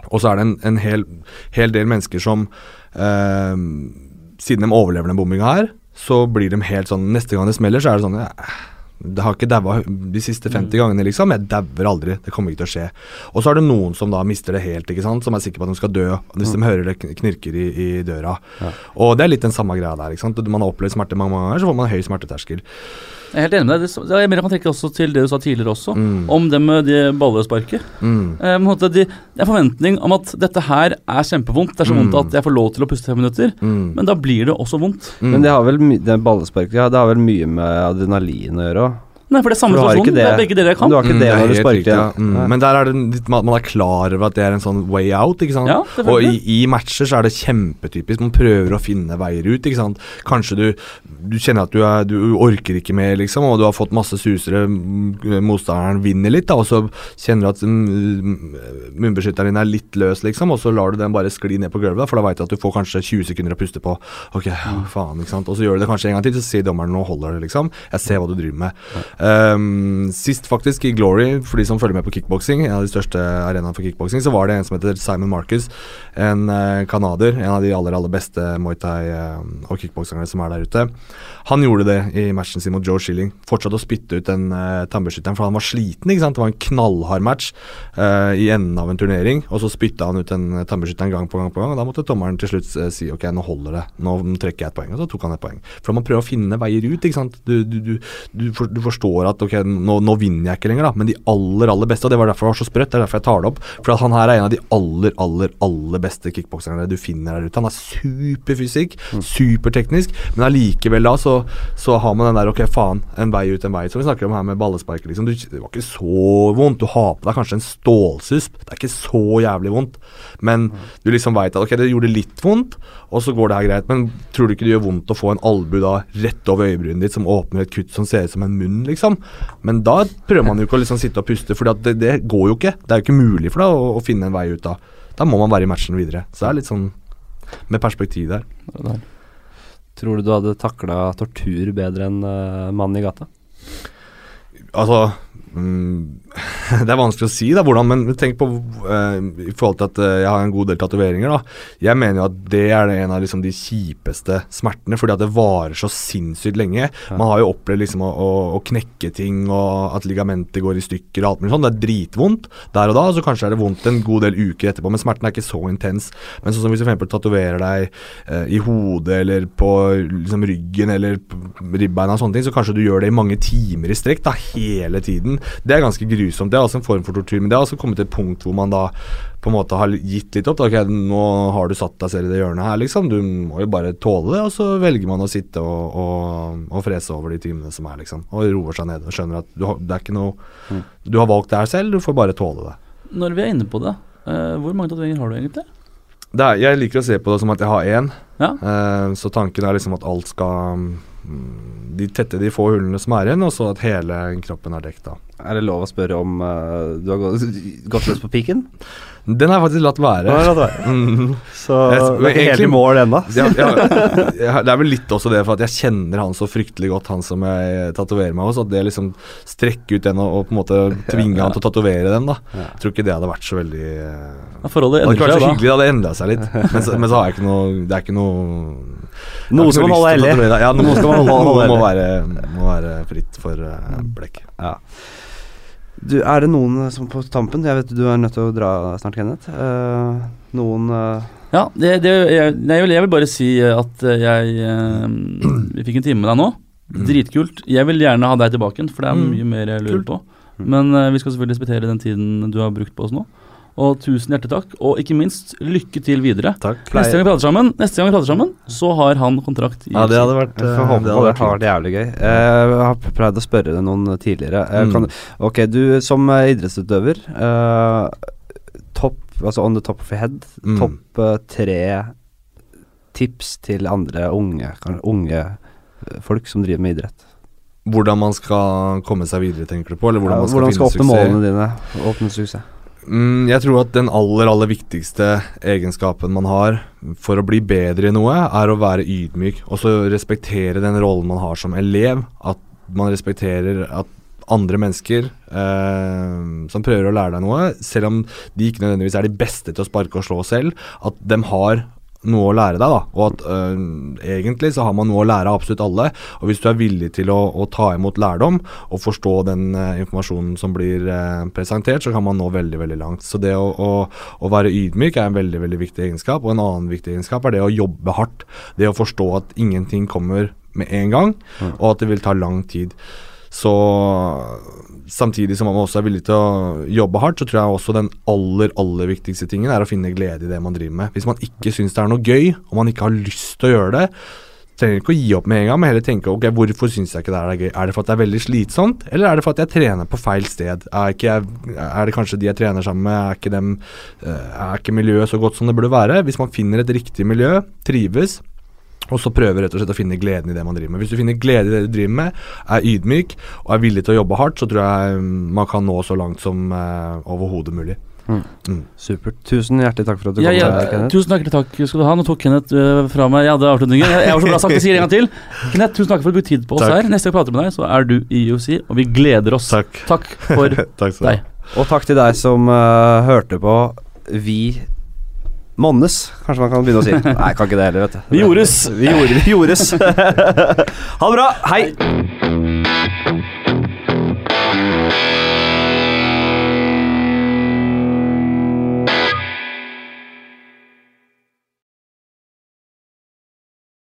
Og så er det en, en hel, hel del mennesker som eh, Siden de overlever den bombinga her, så blir de helt sånn Neste gang det smeller, så er det sånn ja, Det har ikke daua de siste 50 gangene, liksom. Jeg dauer aldri. Det kommer ikke til å skje. Og så er det noen som da mister det helt, ikke sant. Som er sikre på at de skal dø hvis de hører det kn- knirker i, i døra. Ja. Og det er litt den samme greia der. ikke sant? Man har opplevd smerte mange, mange ganger, så får man høy smerteterskel. Jeg er helt enig med deg. Det- jeg kan trekke også til det du sa tidligere også, Mm. om det med de ballesparket. Mm. Eh, de, det er forventning om at dette her er kjempevondt. Det er så Mm. vondt at jeg får lov til å puste fem minutter. Mm. Men da blir det også vondt. Mm. Men det har vel det ballesparket ja, det har vel mye med adrenalin å gjøre òg. Nei, for det er samme situasjon. du har ikke Det det. er begge deler jeg kan. Du har ikke Mm, det er når du sparker. ja. Mm. Men der er det litt, man man er klar over at det er en sånn way out, ikke sant. Ja, og i, i matcher så er det kjempetypisk. Man prøver å finne veier ut, ikke sant. Kanskje du, du kjenner at du, er, du orker ikke mer, liksom, og du har fått masse susere. mm, Motstanderen vinner litt, da, og så kjenner du at mm, munnbeskytteren din er litt løs, liksom, og så lar du den bare skli ned på gulvet, for da veit du at du får kanskje 20 sekunder å puste på. Ok, faen, ikke sant. Og så gjør du det kanskje en gang til, så sier dommeren nå holder det, liksom. Jeg ser hva du driver med. Um, sist faktisk i Glory, for de som følger med på kickboksing, en av de største arenaene for kickboksing, så var det en som heter Simon Marcus, en uh, canadier, en av de aller, aller beste muay thai eh, og kickbokserne som er der ute. Han gjorde det i matchen sin mot Joe Schilling. Fortsatte å spytte ut den uh, tannbeskytteren, for han var sliten, ikke sant. Det var en knallhard match uh, i enden av en turnering, og så spytta han ut den uh, tannbeskytteren gang på gang på gang, og da måtte tommeren til slutt uh, si ok, nå holder det, nå trekker jeg et poeng, og så tok han et poeng. For man prøver å finne veier ut, ikke sant. Du, du, du, du, for, forstår at ok, nå, nå vinner jeg ikke lenger, da, men de aller, aller beste, og det var derfor det var så sprøtt, det er derfor jeg tar det opp, for at han her er en av de aller, aller, aller beste kickbokserne du finner der ute. Han er superfysikk, superteknisk, men allikevel da så, så har man den der ok, faen, en vei ut, en vei ut, som vi snakker om her med ballespark, liksom. Du, det var ikke så vondt, du har på deg kanskje en stålsusp, det er ikke så jævlig vondt, men du liksom veit at ok, det gjorde litt vondt, og så går det her greit, men tror du ikke det gjør vondt å få en albu da rett over øyebrynet ditt som åpner et kutt som ser ut som en munn, liksom? Men da prøver man jo ikke å liksom sitte og puste, for det, det går jo ikke. Det er jo ikke mulig for deg å, å finne en vei ut da. Da må man være i matchen videre. Så det er litt sånn med perspektiv der. Tror du du hadde takla tortur bedre enn uh, mannen i gata? Altså mm, Det er vanskelig å si da hvordan, men tenk på uh, i forhold til at uh, jeg har en god del tatoveringer. da Jeg mener jo at det er en av liksom, de kjipeste smertene, fordi at det varer så sinnssykt lenge. Man har jo opplevd liksom å, å, å knekke ting, og at ligamenter går i stykker og alt mulig sånt. Det er dritvondt der og da, og så kanskje er det vondt en god del uker etterpå, men smerten er ikke så intens. Men sånn som hvis du f.eks. tatoverer deg uh, i hodet eller på liksom, ryggen eller ribbeina og sånne ting, så kanskje du gjør det i mange timer i strekk, da, hele tiden. Det er ganske grusomt. Det er også en form for tortur, men det har også kommet til et punkt hvor man da på en måte har gitt litt opp. Da. Ok, nå har du satt deg selv i det hjørnet her, liksom. Du må jo bare tåle det, og så velger man å sitte og, og, og frese over de timene som er, liksom. Og roer seg ned og skjønner at du har, det er ikke noe Du har valgt det her selv, du får bare tåle det. Når vi er inne på det, uh, hvor mange tatoveringer har du egentlig? det er, jeg liker å se på det som at jeg har én. Ja. Uh, så tanken er liksom at alt skal mm, De tette de få hullene som er igjen, og så at hele kroppen er dekket av. Er det lov å spørre om uh, du har gått, gått løs på piken? Den har jeg faktisk latt være. Mm. Så Jeg- det er ikke helt i mål ennå. Jeg, jeg, det er vel litt også det for at jeg kjenner han så fryktelig godt, han som jeg tatoverer meg hos. At det liksom strekke ut den og, og på en måte tvinge han til å tatovere den, da. Ja. Jeg tror ikke det hadde vært så veldig eh, Ja, forholdet Det hadde vært så hyggelig da. det hadde endra seg litt. Men så, men så har jeg ikke noe Det er ikke noe Noe skal man holde hellig. Ja, noe, skal man holde- holde må være, må være fritt for eh, blekk. Ja. Du, er det noen eh, som på tampen Jeg vet du er nødt til å dra snart, Kenneth. Uh, noen uh... Ja, det, det, jeg, jeg, vil, jeg vil bare si at jeg Vi fikk en time med deg nå. Dritkult. Jeg vil gjerne ha deg tilbake igjen, for det er Mm. mye mer jeg lurer på. Men eh, vi skal selvfølgelig respektere den tiden du har brukt på oss nå. Og tusen hjertelig takk. Og ikke minst, lykke til videre. Takk. Neste gang vi prater sammen, neste gang vi prater sammen så har han kontrakt i Ja, det hadde vært Jeg eh, får håpe det hadde vært har jævlig gøy. Eh, jeg har prøvd å spørre deg noen tidligere. Eh, Mm. kan, ok, du som idrettsutøver eh, Topp, altså on the top of your head, Mm. topp tre tips til andre unge, unge folk som driver med idrett? Hvordan man skal komme seg videre, tenker du på? Eller hvordan man skal hvordan skal finne oppnå suksess? målene dine? Åpne suksess. Mm, jeg tror at den aller, aller viktigste egenskapen man har for å bli bedre i noe, er å være ydmyk. Og så respektere den rollen man har som elev. At man respekterer at andre mennesker eh, som prøver å lære deg noe, selv om de ikke nødvendigvis er de beste til å sparke og slå selv, at de har noe å lære deg, da. Og at øh, egentlig så har man noe å lære av absolutt alle. Og hvis du er villig til å, å ta imot lærdom og forstå den øh, informasjonen som blir øh, presentert, så kan man nå veldig, veldig langt. Så det å, å, å være ydmyk er en veldig, veldig viktig egenskap. Og en annen viktig egenskap er det å jobbe hardt. Det å forstå at ingenting kommer med en gang, og at det vil ta lang tid. Så samtidig som man også er villig til å jobbe hardt, så tror jeg også den aller, aller viktigste tingen er å finne glede i det man driver med. Hvis man ikke syns det er noe gøy, og man ikke har lyst til å gjøre det, trenger ikke å gi opp med en gang, men heller tenke ok, hvorfor syns jeg ikke det er gøy? Er det for at det er veldig slitsomt, eller er det for at jeg trener på feil sted? Er, jeg, er det kanskje de jeg trener sammen med, er ikke, dem, eh, er ikke miljøet så godt som det burde være? Hvis man finner et riktig miljø, trives, og så prøve rett og slett å finne gleden i det man driver med. Hvis du finner glede i det du driver med, er ydmyk og er villig til å jobbe hardt, så tror jeg mm, man kan nå så langt som eh, overhodet mulig. Supert. Tusen hjertelig takk for at du Ja, kom. ja, eh, Kenneth. tusen takk, takk skal du ha. Nå tok Kenneth uh, fra meg Jeg hadde avslutningen. Jeg, jeg var så bra sagt, jeg sier det en gang til. Kenneth, tusen takk for at du brukte tid på oss Takk. her. Neste gang jeg prater med deg, så er du i UFC, og vi gleder oss. Takk. Takk for Takk deg. Og takk til deg som uh, hørte på. Vi Monnes, kanskje man kan begynne å si. Nei, kan ikke det heller, vet du. Vi gjordes. Vi, gjorde, gjordes. ha det bra. Hei.